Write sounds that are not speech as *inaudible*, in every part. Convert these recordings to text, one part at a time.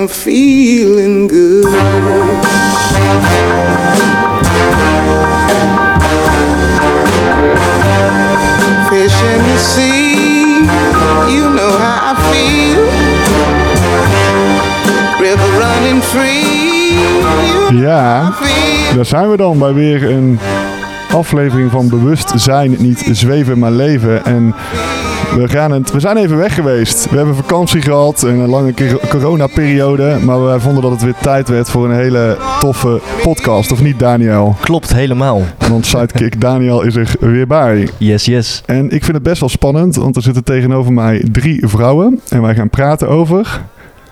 I'm feeling good. Fish in the sea, you know how I feel. River running free, you Ja, daar zijn we dan bij weer een aflevering van Bewust zijn, niet zweven, maar leven. En we, gaan het, we zijn even weg geweest. We hebben vakantie gehad en een lange cor- coronaperiode. Maar wij vonden dat het weer tijd werd voor een hele toffe podcast. Of niet, Daniel? Klopt, helemaal. Want sidekick *laughs* Daniel is er weer bij. Yes, yes. En ik vind het best wel spannend, want er zitten tegenover mij drie vrouwen. En wij gaan praten over...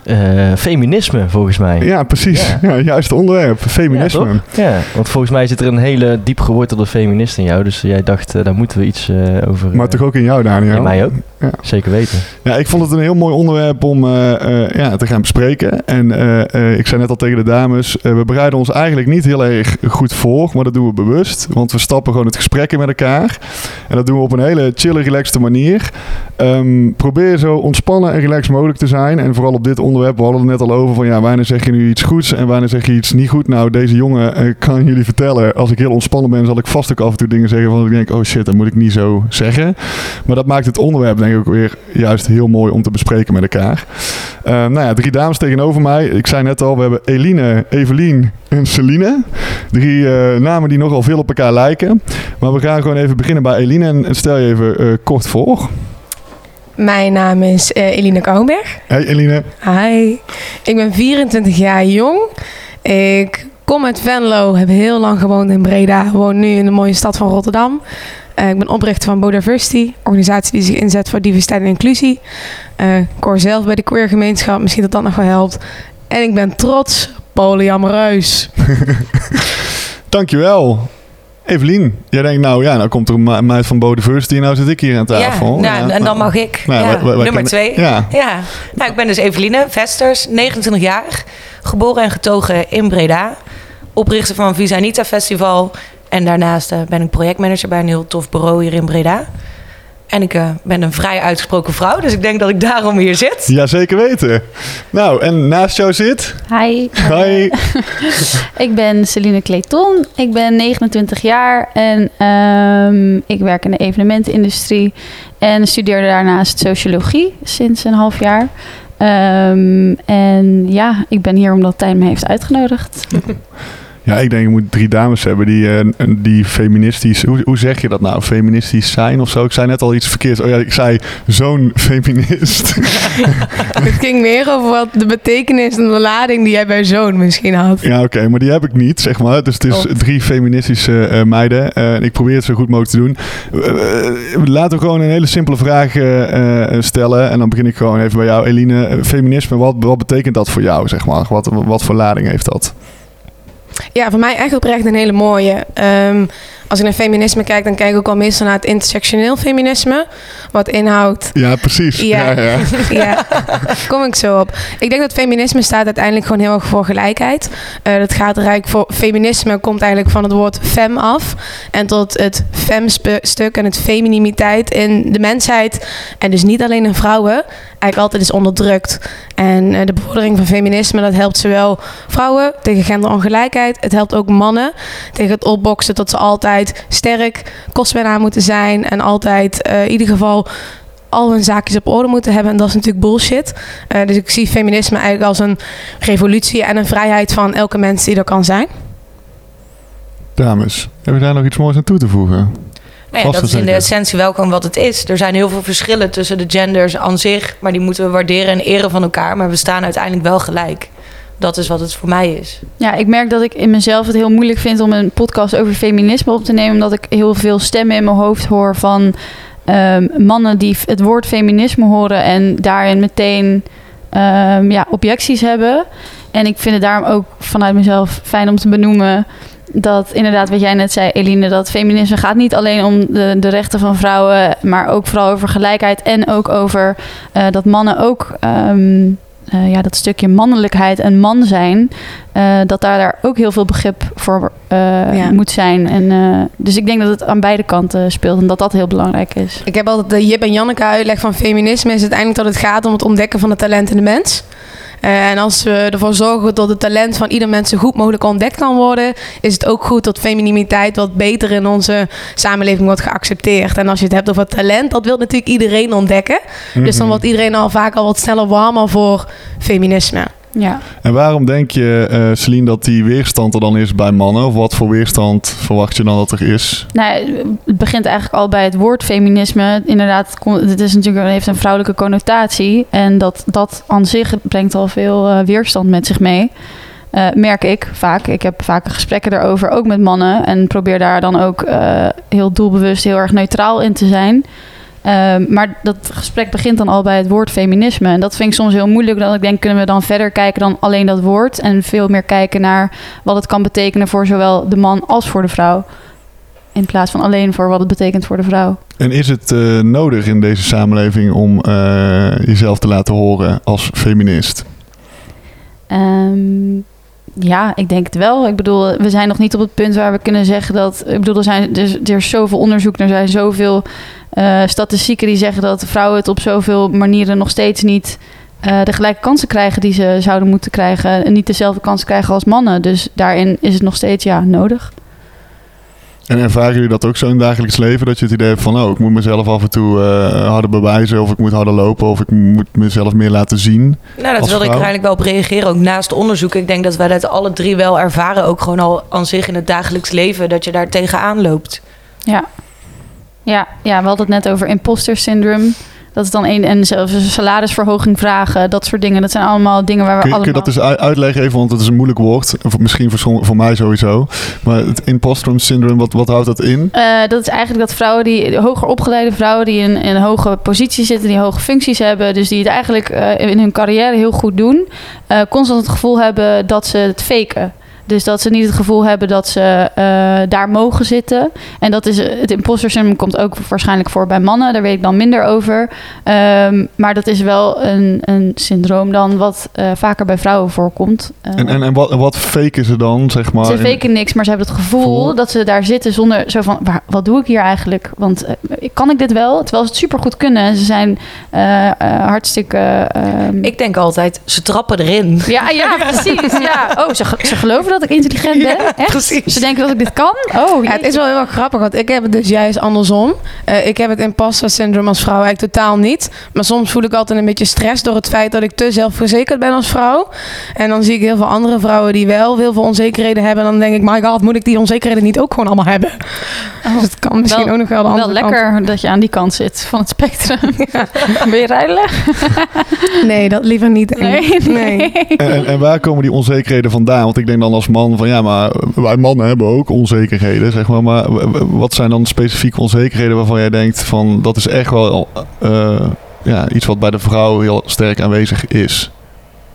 Eh, feminisme, volgens mij. Ja, precies. Ja. Ja, juist onderwerp. Feminisme. Ja, want volgens mij zit er een hele diep gewortelde feminist in jou. Dus jij dacht, eh, daar moeten we iets eh, over... maar toch ook in jou, Daniel? In mij ook. Ja. Zeker weten. Ja, ik vond het een heel mooi onderwerp om eh, eh, ja, te gaan bespreken. En eh, ik zei net al tegen de dames, we bereiden ons eigenlijk niet heel erg goed voor, maar dat doen we bewust. Want we stappen gewoon het gesprek in met elkaar. En dat doen we op een hele chille, relaxte manier. Ehm, probeer zo ontspannen en relaxed mogelijk te zijn. En vooral op dit onderwerp, we hadden het net al over van ja, wanneer zeg je nu iets goeds en wanneer zeg je iets niet goed. Nou, deze jongen kan jullie vertellen, als ik heel ontspannen ben, zal ik vast ook af en toe dingen zeggen van ik denk, oh shit, dat moet ik niet zo zeggen. Maar dat maakt het onderwerp denk ik ook weer juist heel mooi om te bespreken met elkaar. Eh, nou ja, drie dames tegenover mij. Ik zei net al, we hebben Eline, Evelien en Celine. Drie eh, namen die nogal veel op elkaar lijken. Maar we gaan gewoon even beginnen bij Eline en en stel je even eh, kort voor. Mijn naam is eh, Eline Kouwenberg. Hey Eline. Hi. Ik ben 24 jaar jong. Ik kom uit Venlo, heb heel lang gewoond in Breda. Woon nu in de mooie stad van Rotterdam. Eh, ik ben oprichter van Bodiversity, organisatie die zich inzet voor diversiteit en inclusie. Eh, ik hoor zelf bij de queergemeenschap, misschien dat dat nog wel helpt. En ik ben trots polyamoreus. *laughs* Dankjewel. Evelien, jij denkt nou ja, nou komt er een me- meid van Bodiversity en nou zit ik hier aan tafel. Ja, nou, en dan mag ik. Nou, ja. wij- wij- wij Nummer kennen- twee. Ja. Ja. Nou, ik ben dus Eveline Vesters, 29 jaar. Geboren en getogen in Breda. Oprichter van Visanita Festival. En daarnaast eh, ben ik projectmanager bij een heel tof bureau hier in Breda. En ik eh, ben een vrij uitgesproken vrouw. Dus ik denk dat ik daarom hier zit. Ja, zeker weten. Nou, en naast jou zit... Hi, Hi. *laughs* ik ben Celine Clayton. Ik ben 29 jaar en ehm, ik werk in de evenementenindustrie en studeerde daarnaast sociologie sinds een half jaar. Ehm, en ja, ik ben hier omdat Tijn me heeft uitgenodigd. *laughs* Ja, ik denk je moet drie dames hebben die, eh, die feministisch... Hoe, hoe zeg je dat nou? Feministisch zijn of zo? Ik zei net al iets verkeerds. Oh ja, ik zei zo'n feminist. *laughs* Het ging meer over wat de betekenis en de lading die jij bij zoon misschien had. ja, oké, maar die heb ik niet, zeg maar. Dus het is Oh. drie feministische eh, meiden. Eh, en ik probeer het zo goed mogelijk te doen. Eh, eh, laten we gewoon een hele simpele vraag eh, eh, stellen. En dan begin ik gewoon even bij jou, Eline. Eh, Feminisme, wat, wat betekent dat voor jou, zeg maar? Wat, wat voor lading heeft dat? Ja, voor mij echt oprecht een hele mooie. Ehm, als ik naar feminisme kijk, dan kijk ik ook al meestal naar het intersectioneel feminisme. Wat inhoudt Ja, precies. Ja. ja, ja. *laughs* ja, kom ik zo op. Ik denk dat feminisme staat uiteindelijk gewoon heel erg voor gelijkheid. Eh, dat gaat er eigenlijk voor. Feminisme komt eigenlijk van het woord fem af. En tot het fem-stuk en het feminimiteit in de mensheid. En dus niet alleen in vrouwen. Eigenlijk altijd is onderdrukt. En eh, de bevordering van feminisme, dat helpt zowel vrouwen tegen genderongelijkheid. Het helpt ook mannen tegen het opboksen dat ze altijd sterk, kostwinnaar moeten zijn. En altijd eh, in ieder geval al hun zaakjes op orde moeten hebben. En dat is natuurlijk bullshit. Eh, dus ik zie feminisme eigenlijk als een revolutie en een vrijheid van elke mens die er kan zijn. Dames, hebben we daar nog iets moois aan toe te voegen? Nou ja, Vast dat is in de essentie welkom wat het is. Er zijn heel veel verschillen tussen de genders aan zich. Maar die moeten we waarderen en eren van elkaar. Maar we staan uiteindelijk wel gelijk. Dat is wat het voor mij is. Ja, ik merk dat ik in mezelf het heel moeilijk vind om een podcast over feminisme op te nemen. Omdat ik heel veel stemmen in mijn hoofd hoor van ehm, mannen die het woord feminisme horen en daarin meteen ehm, ja, objecties hebben. En ik vind het daarom ook vanuit mezelf fijn om te benoemen dat inderdaad wat jij net zei, Eline, dat feminisme gaat niet alleen om de, de rechten van vrouwen, maar ook vooral over gelijkheid en ook over eh, dat mannen ook ehm, eh, ja, dat stukje mannelijkheid en man zijn, eh, dat daar, daar ook heel veel begrip voor Ja. moet zijn. En, dus ik denk dat het aan beide kanten speelt en dat dat heel belangrijk is. Ik heb altijd de Jip en Janneke uitleg van feminisme is uiteindelijk dat het gaat om het ontdekken van het talent in de mens. Eh, en als we ervoor zorgen dat het talent van ieder mens zo goed mogelijk ontdekt kan worden, is het ook goed dat femininiteit wat beter in onze samenleving wordt geaccepteerd. En als je het hebt over talent, dat wil natuurlijk iedereen ontdekken. Dus dan wordt iedereen al vaak al wat sneller warmer voor feminisme. Ja. En waarom denk je, eh Celine, dat die weerstand er dan is bij mannen? Of wat voor weerstand verwacht je dan dat er is? Nou, het begint eigenlijk al bij het woord feminisme. Inderdaad, het is natuurlijk, heeft een vrouwelijke connotatie. En dat, dat aan zich brengt al veel eh, weerstand met zich mee. Eh, merk ik vaak. Ik heb vaak gesprekken daarover, ook met mannen. En probeer daar dan ook heel doelbewust heel erg neutraal in te zijn. Ehm, maar dat gesprek begint dan al bij het woord feminisme. En dat vind ik soms heel moeilijk. Dat ik denk, kunnen we dan verder kijken dan alleen dat woord. En veel meer kijken naar wat het kan betekenen voor zowel de man als voor de vrouw. In plaats van alleen voor wat het betekent voor de vrouw. En is het eh, nodig in deze samenleving om eh, jezelf te laten horen als feminist? Ehm, ja, ik denk het wel. Ik bedoel, we zijn nog niet op het punt waar we kunnen zeggen dat. Ik bedoel, er, zijn, er, er is zoveel onderzoek, er zijn zoveel eh, statistieken die zeggen dat vrouwen het op zoveel manieren nog steeds niet eh, de gelijke kansen krijgen die ze zouden moeten krijgen. En niet dezelfde kansen krijgen als mannen. Dus daarin is het nog steeds ja, nodig. En ervaren jullie dat ook zo in het dagelijks leven? Dat je het idee hebt van, oh, ik moet mezelf af en toe eh, harder bewijzen. Of ik moet harder lopen. Of ik moet mezelf meer laten zien. Nou, dat wilde ik er eigenlijk wel op reageren. Ook naast onderzoek. Ik denk dat wij dat alle drie wel ervaren. Ook gewoon al aan zich in het dagelijks leven. Dat je daar tegenaan loopt. Ja. Ja, ja, we hadden het net over imposter syndrome. Dat is dan een en zelfs een salarisverhoging vragen, dat soort dingen. Dat zijn allemaal dingen waar we Kun je, kun je allemaal... dat ui- uitleggen even? Want het is een moeilijk woord. Misschien voor, voor mij sowieso. Maar het imposter syndrome, wat, wat houdt dat in? Eh, dat is eigenlijk dat vrouwen die, hoger opgeleide vrouwen die in, in een hoge positie zitten, die hoge functies hebben, dus die het eigenlijk eh, in hun carrière heel goed doen, eh, constant het gevoel hebben dat ze het faken. Dus dat ze niet het gevoel hebben dat ze eh, daar mogen zitten. En dat is het imposter syndrome komt ook waarschijnlijk voor bij mannen. Daar weet ik dan minder over. Ehm, maar dat is wel een, een syndroom dan wat eh, vaker bij vrouwen voorkomt. Eh, En, en, en wat, wat faken ze dan, zeg maar? ze faken niks, maar ze hebben het gevoel dat ze daar zitten zonder zo van, waar, wat doe ik hier eigenlijk? Want eh, kan ik dit wel? Terwijl ze het supergoed kunnen. En Ze zijn eh, eh, hartstikke... ehm, Ik denk altijd, ze trappen erin. ja, ja, *laughs* precies. Ja. Oh, ze, ze geloven dat ik intelligent ben? *laughs* Ja, Echt? precies. Ze denken dat ik dit kan? Oh, Ja, het is wel heel erg grappig, want ik heb het dus juist andersom. Eh, ik heb het imposter syndroom als vrouw eigenlijk totaal niet. Maar soms voel ik altijd een beetje stress door het feit dat ik te zelfverzekerd ben als vrouw. En dan zie ik heel veel andere vrouwen die wel heel veel onzekerheden hebben. En dan denk ik, my god, moet ik die onzekerheden niet ook gewoon allemaal hebben? Dus het kan misschien Wel- ook nog wel de Wel andere kant. lekker dat je aan die kant zit van het spectrum. *laughs* Ben *laughs* je? Nee, dat liever niet. Nee, en, en waar komen die onzekerheden vandaan? Want ik denk dan als man van ja, maar wij mannen hebben ook onzekerheden, zeg maar. Maar wat zijn dan specifieke onzekerheden waarvan jij denkt van dat is echt wel eh, ja, iets wat bij de vrouw heel sterk aanwezig is?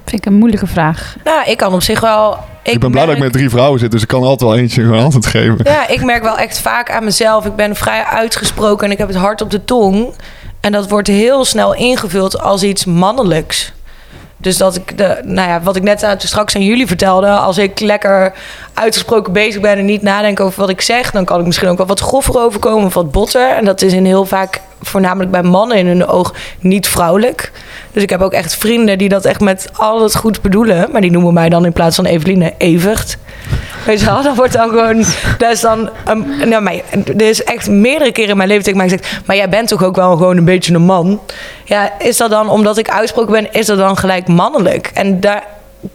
Vind ik een moeilijke vraag. Nou, ik kan op zich wel... Ik, ben blij dat ik met drie vrouwen zit, dus ik kan altijd wel eentje gewoon antwoord geven. Ja, ik merk wel echt vaak aan mezelf. Ik ben vrij uitgesproken en ik heb het hart op de tong. En dat wordt heel snel ingevuld als iets mannelijks. Dus dat ik de, nou ja, wat ik net straks aan jullie vertelde, als ik lekker uitgesproken bezig ben en niet nadenk over wat ik zeg, dan kan ik misschien ook wel wat groffer overkomen of wat botter. En dat is in heel vaak, voornamelijk bij mannen in hun oog, niet vrouwelijk. Dus ik heb ook echt vrienden die dat echt met al het goed bedoelen, maar die noemen mij dan in plaats van Eveline Evert. Weet je wel, dat wordt dan gewoon, dat is dan, een, nou, maar, er is echt meerdere keren in mijn leven tegen mij gezegd, maar jij bent toch ook wel gewoon een beetje een man? Ja, is dat dan, omdat ik uitgesproken ben, is dat dan gelijk mannelijk? En daar,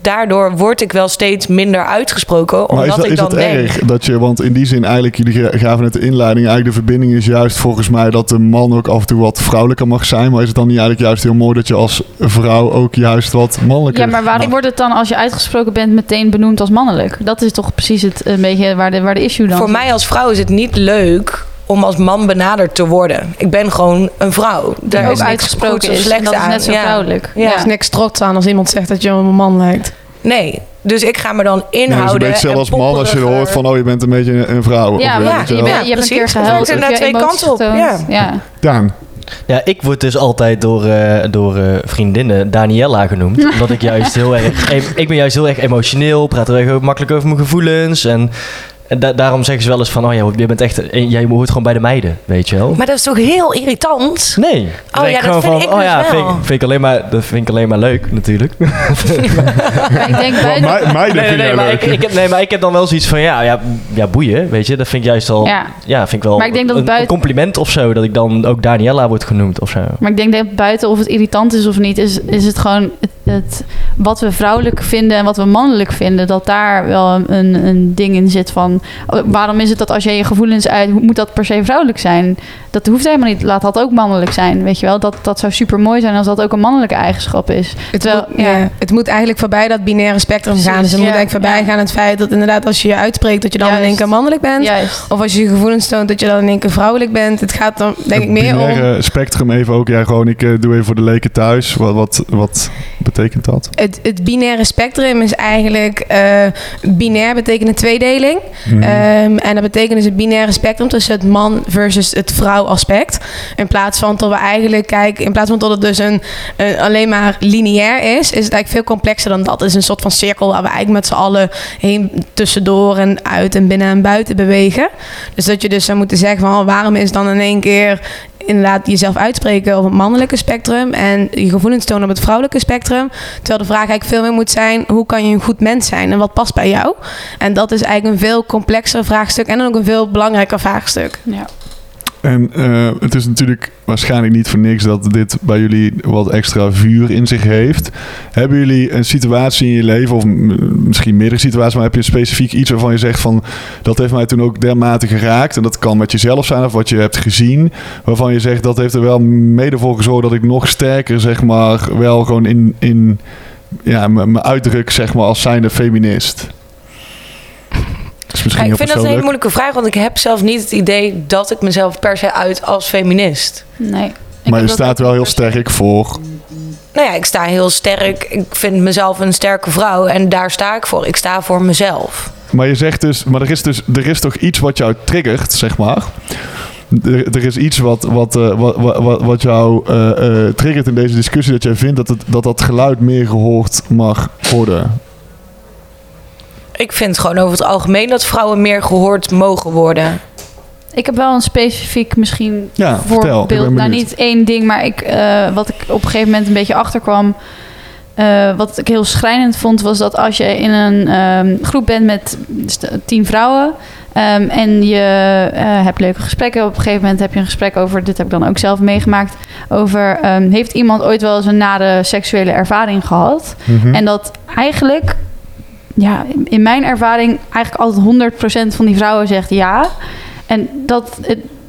daardoor word ik wel steeds minder uitgesproken, omdat Maar is dat, ik is dan dat denk... erg? Dat je, want in die zin eigenlijk, jullie gaven net de inleiding, eigenlijk de verbinding is juist volgens mij dat de man ook af en toe wat vrouwelijker mag zijn. Maar is het dan niet eigenlijk juist heel mooi dat je als vrouw ook juist wat mannelijker Ja, maar waarom wordt het dan als je uitgesproken bent meteen benoemd als mannelijk? Dat is toch precies het een beetje waar de, waar de issue dan Voor mij als vrouw is het niet leuk om als man benaderd te worden. Ik ben gewoon een vrouw. Daar ook is niks uitgesproken of is. En slechts dat is aan. net zo Ja. vrouwelijk. Ja. Er is niks trots aan als iemand zegt dat je een man lijkt. Nee, dus ik ga me dan Nee, inhouden. dat is een beetje zelfs man als je hoort van, oh je bent een beetje een, vrouw. Ja, ja, je bent, je hebt een keer gehuild. Het je inderdaad twee kanten op. Ja. Daan, Ja, ik word dus altijd door, eh, door eh, vriendinnen Daniella genoemd. *laughs* omdat ik juist heel erg... ik ben juist heel erg emotioneel, praat er erg makkelijk over mijn gevoelens. En En da- daarom zeggen ze wel eens van, oh ja, je bent echt, jij hoort gewoon bij de meiden, weet je wel. Maar dat is toch heel irritant? Nee. Oh ja, dat gewoon vind van, ik oh dus ja, wel. vind, ik- vind ik alleen maar, dat vind ik alleen maar leuk natuurlijk. *laughs* Maar ik denk bij meiden Nee, nee, vind nee, jij maar leuk. ik, ik heb, nee, maar ik heb dan wel zoiets van, ja, ja, ja boeien, weet je. Dat vind ik juist al, ja, Ja. vind ik wel Maar ik denk dat een, buiten- een compliment of zo. Dat ik dan ook Daniela wordt genoemd of zo. Maar ik denk dat buiten of het irritant is of niet, is, is het gewoon het, het- wat we vrouwelijk vinden en wat we mannelijk vinden. Dat daar wel een, een ding in zit van oh, waarom is het dat als je je gevoelens uit, moet dat per se vrouwelijk zijn? Dat hoeft helemaal niet. Laat dat ook mannelijk zijn. Weet je wel, dat, dat zou super mooi zijn als dat ook een mannelijke eigenschap is. Het, Terwijl, moet, ja. het moet eigenlijk voorbij dat binaire spectrum Precies, gaan. Dus het ja, moet eigenlijk voorbij ja. gaan het feit dat inderdaad als je je uitspreekt dat je dan in één keer mannelijk bent. Juist. Of als je je gevoelens toont dat je dan in één keer vrouwelijk bent. Het gaat dan denk ik Het meer om... binaire spectrum even ook. Ja, gewoon ik eh, doe even voor de leken thuis. Wat, wat, wat betekent dat? Het, het binaire spectrum is eigenlijk... eh, binair betekent een tweedeling. Mhm. Ehm, en dat betekent dus het binaire spectrum tussen het man versus het vrouw aspect. In plaats van dat we eigenlijk kijken, in plaats van dat het dus een, een alleen maar lineair is, is het eigenlijk veel complexer dan dat. Het is een soort van cirkel waar we eigenlijk met z'n allen heen tussendoor en uit en binnen en buiten bewegen. Dus dat je dus zou moeten zeggen van waarom is dan in één keer inderdaad jezelf uitspreken op het mannelijke spectrum en je gevoelens tonen op het vrouwelijke spectrum. Terwijl de vraag eigenlijk veel meer moet zijn: hoe kan je een goed mens zijn en wat past bij jou? En dat is eigenlijk een veel complexer vraagstuk en ook een veel belangrijker vraagstuk. Ja. En eh, het is natuurlijk waarschijnlijk niet voor niks dat dit bij jullie wat extra vuur in zich heeft. Hebben jullie een situatie in je leven, of misschien meerdere situaties, maar heb je specifiek iets waarvan je zegt van dat heeft mij toen ook dermate geraakt. En dat kan met jezelf zijn of wat je hebt gezien. Waarvan je zegt dat heeft er wel mede voor gezorgd dat ik nog sterker, zeg maar, wel gewoon in, in ja, me uitdruk, zeg maar, als zijnde feminist. Dat is misschien Ja, ik vind dat een hele moeilijke vraag, want ik heb zelf niet het idee dat ik mezelf per se uit als feminist. Nee. Ik Maar je staat wel heel sterk voor. Nou ja, ik sta heel sterk. Ik vind mezelf een sterke vrouw en daar sta ik voor. Ik sta voor mezelf. Maar je zegt dus, maar er is dus, er is toch iets wat jou triggert, zeg maar. Er, er is iets wat, wat, eh, wat, wat, wat jou eh, eh, triggert in deze discussie, dat jij vindt dat, het, dat dat geluid meer gehoord mag worden. Ik vind gewoon over het algemeen dat vrouwen meer gehoord mogen worden. Ik heb wel een specifiek misschien Ja, vertel. Voorbeeld. Nou, niet één ding, maar ik, eh, wat ik op een gegeven moment een beetje achterkwam. eh, wat ik heel schrijnend vond, was dat als je in een ehm, groep bent met st- tien vrouwen. ehm, en je eh, hebt leuke gesprekken. Op een gegeven moment heb je een gesprek over, dit heb ik dan ook zelf meegemaakt. Over ehm, heeft iemand ooit wel eens een nare seksuele ervaring gehad? Mhm. En dat eigenlijk, ja, in mijn ervaring, eigenlijk altijd 100% van die vrouwen zegt ja. En dat,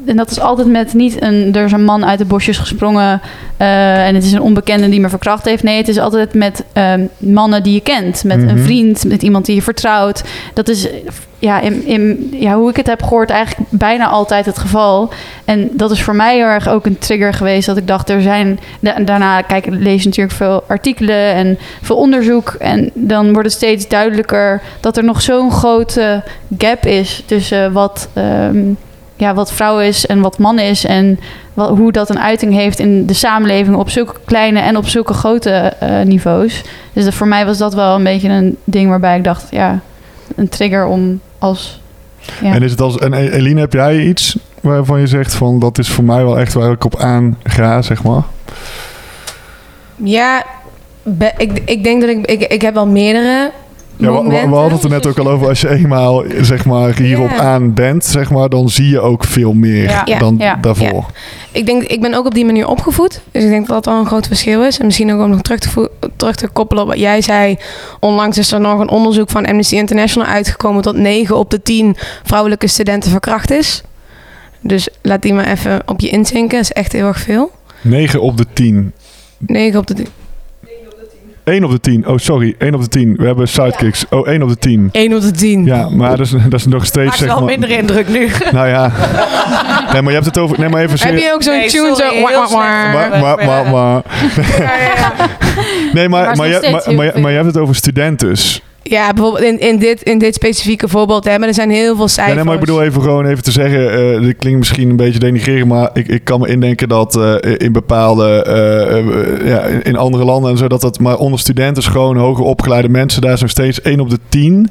en dat is altijd met niet een, er is een man uit de bosjes gesprongen eh, en het is een onbekende die me verkracht heeft. Nee, het is altijd met ehm, mannen die je kent. Met een Mhm. vriend, met iemand die je vertrouwt. Dat is ja, in, in, ja, hoe ik het heb gehoord eigenlijk bijna altijd het geval. En dat is voor mij heel erg ook een trigger geweest. Dat ik dacht, er zijn... da- daarna kijk, lees natuurlijk veel artikelen en veel onderzoek. En dan wordt het steeds duidelijker dat er nog zo'n grote gap is... tussen wat, ehm, ja, wat vrouw is en wat man is. En wat, hoe dat een uiting heeft in de samenleving... op zulke kleine en op zulke grote eh, niveaus. Dus dat- voor mij was dat wel een beetje een ding waarbij ik dacht... ja, een trigger om als... Ja. En is het als, en E- Eline, heb jij iets waarvan je zegt van dat is voor mij wel echt waar ik op aan ga, zeg maar? Ja, be- ik, ik denk dat ik, ik... Ik heb wel meerdere Ja, we, hadden het er net ook al over. Als je eenmaal zeg maar, hierop aan bent, zeg maar, dan zie je ook veel meer Ja. dan Ja. daarvoor. Ik denk, ik ben ook op die manier opgevoed. Dus ik denk dat dat wel een groot verschil is. En misschien ook om nog terug te, terug te koppelen op wat jij zei. Onlangs is er nog een onderzoek van Amnesty International uitgekomen... dat 9 op de 10 vrouwelijke studenten verkracht is. Dus laat die maar even op je inzinken. Dat is echt heel erg veel. 9 op de 10. 9 op de 10. 1 op de 10. Oh, sorry. 1 op de 10. We hebben sidekicks. Oh, 1 op de 10. 1 op de 10. Ja, maar dat is, dat is nog steeds Maakt zeg wel maar... minder indruk nu. *laughs* Nou ja. Nee, maar je hebt het over... Nee, maar even Heb je ook zo'n Nee, tune sorry, zo... heel wah, wah, slecht. wah. Maar, maar, maar, maar. Nee, maar, Maar je, maar, maar, je- heel maar je hebt het over studentes. Ja, bijvoorbeeld in, in, dit, in dit specifieke voorbeeld. Hè, maar er zijn heel veel Ja, cijfers. nee, maar ik bedoel even gewoon even te zeggen, eh dit klinkt misschien een beetje denigrerend, maar ik, ik kan me indenken dat eh, in bepaalde, eh, ja, in- andere landen en zo, dat dat maar onder studenten, gewoon hoger opgeleide mensen, daar is nog steeds 1 op de 10.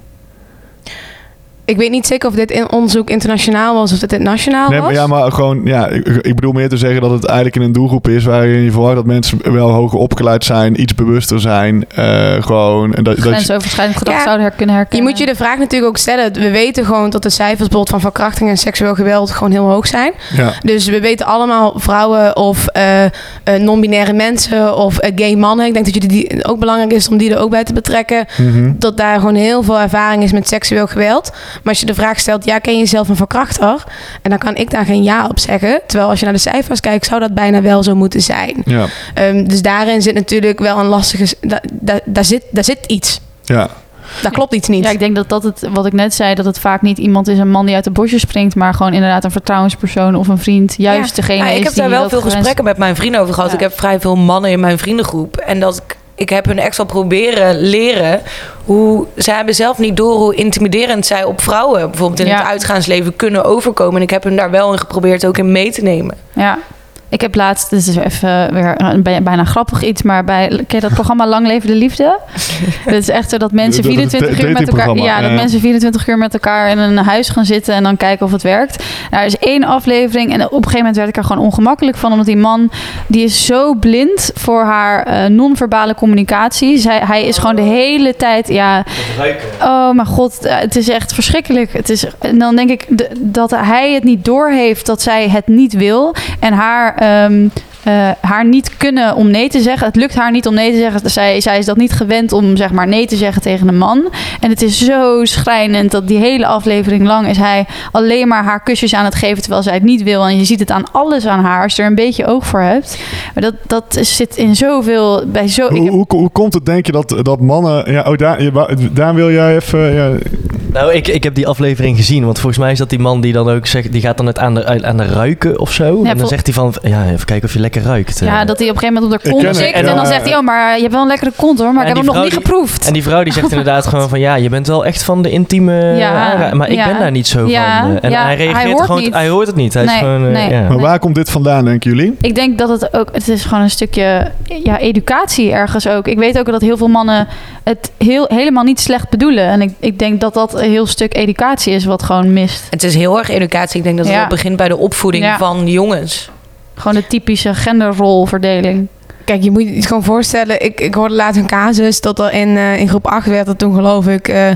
Ik weet niet zeker of dit in onderzoek internationaal was of dat dit nationaal Nee, was. maar, ja, maar gewoon, ja, ik, ik bedoel meer te zeggen dat het eigenlijk in een doelgroep is waarin je verwacht dat mensen wel hoger opgeleid zijn, iets bewuster zijn, eh, gewoon. En dat, dat, Grensoverschrijdend gedrag Ja, zouden her kunnen Je herkennen. moet je de vraag natuurlijk ook stellen. We weten gewoon dat de cijfers bijvoorbeeld van verkrachting en seksueel geweld gewoon heel hoog zijn. ja. Dus we weten allemaal vrouwen of eh, eh, non-binaire mensen of gay mannen. Ik denk dat jullie die ook belangrijk is om die er ook bij te betrekken. Mhm. Dat daar gewoon heel veel ervaring is met seksueel geweld. Maar als je de vraag stelt, ja, ken je jezelf een verkrachter? En dan kan ik daar geen ja op zeggen. Terwijl als je naar de cijfers kijkt, zou dat bijna wel zo moeten zijn. ja, Ehm, dus daarin zit natuurlijk wel een lastige... s- da- da- daar, zit, daar zit iets. ja. Daar klopt iets niet. Ja, ik denk dat dat het, wat ik net zei, dat het vaak niet iemand is, een man die uit de bosjes springt, maar gewoon inderdaad een vertrouwenspersoon of een vriend. Juist Ja. degene Nou, ik is heb daar wel veel grens- gesprekken met mijn vrienden over gehad. Ja. Ik heb vrij veel mannen in mijn vriendengroep. En dat ik, ik heb hun echt wel proberen leren hoe... Zij hebben zelf niet door hoe intimiderend zij op vrouwen... bijvoorbeeld in Ja. het uitgaansleven kunnen overkomen. En ik heb hun daar wel in geprobeerd ook in mee te nemen. Ja. Ik heb laatst, dit is even weer een bijna grappig iets, maar bij ken je dat programma Lang Leven de Liefde? *laughs* Het is echt zo dat mensen Dat- dat is 24 een uur met elkaar, ja, dat mensen 24 uur met elkaar in een huis gaan zitten en dan kijken of het werkt. Nou, er is één aflevering en op een gegeven moment werd ik er gewoon ongemakkelijk van, omdat die man die is zo blind voor haar eh, non-verbale communicatie. Zij, hij is gewoon de hele tijd, ja, Oh mijn god, eh, het is echt verschrikkelijk. Het is, en dan denk ik de- dat hij het niet doorheeft dat zij het niet wil. En haar, ehm, eh, haar niet kunnen om nee te zeggen. Het lukt haar niet om nee te zeggen. Zij, zij is dat niet gewend om zeg maar nee te zeggen tegen een man. En het is zo schrijnend dat die hele aflevering lang is hij alleen maar haar kusjes aan het geven terwijl zij het niet wil. En je ziet het aan alles aan haar als je er een beetje oog voor hebt. Maar dat, dat zit in zoveel, bij zo... ik Hoe, heb- hoe, hoe komt het, denk je, dat, dat mannen... Ja, oh, daar, daar wil jij even... Ja, Nou, ik, ik heb die aflevering gezien. Want volgens mij is dat die man die dan ook zegt... Die gaat dan het aan de, aan de ruiken of zo. en dan vol- zegt hij van... Ja, even kijken of je lekker ruikt. Ja, eh. dat hij op een gegeven moment op de kont tikt. En dan zegt hij, oh, maar je hebt wel een lekkere kont hoor. Maar ik heb hem nog niet geproefd. En die vrouw die zegt *laughs* inderdaad gewoon van... Ja, je bent wel echt van de intieme Ja, Maar ik ben daar niet zo Ja, van. eh. En hij reageert hoort gewoon... Hij hoort het niet. Hij is Nee, gewoon... eh, maar waar komt dit vandaan, denken jullie? Ik denk dat het ook, het is gewoon een stukje ja, educatie ergens ook. Ik weet ook dat heel veel mannen het heel, helemaal niet slecht bedoelen. En ik, ik denk dat dat een heel stuk educatie is wat gewoon mist. Het is heel erg educatie. Ik denk dat het Ja. begint bij de opvoeding Ja. van jongens. Gewoon de typische genderrolverdeling. Kijk, je moet je het gewoon voorstellen. Ik, ik hoorde laatst een casus dat er in, eh, in groep 8 werd dat toen geloof ik... eh,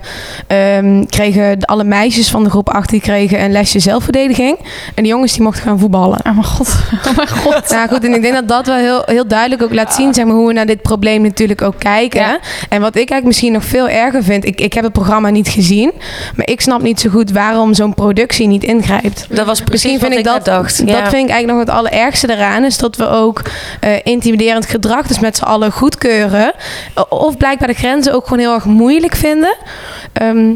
ehm, kregen alle meisjes van de groep 8 die kregen een lesje zelfverdediging. En de jongens die mochten gaan voetballen. Oh mijn god. Oh mijn *laughs* god. Nou goed, en ik denk dat dat wel heel, heel duidelijk ook laat zien zeg maar, hoe we naar dit probleem natuurlijk ook kijken. Ja. En wat ik eigenlijk misschien nog veel erger vind, ik, ik heb het programma niet gezien, maar ik snap niet zo goed waarom zo'n productie niet ingrijpt. Dat was precies Misschien vind wat ik ik dat, dacht. dat vind ik eigenlijk nog het allerergste eraan, is dat we ook eh, intimiderend gedrag dus met z'n allen goedkeuren. Of blijkbaar de grenzen ook gewoon heel erg moeilijk vinden. Ehm,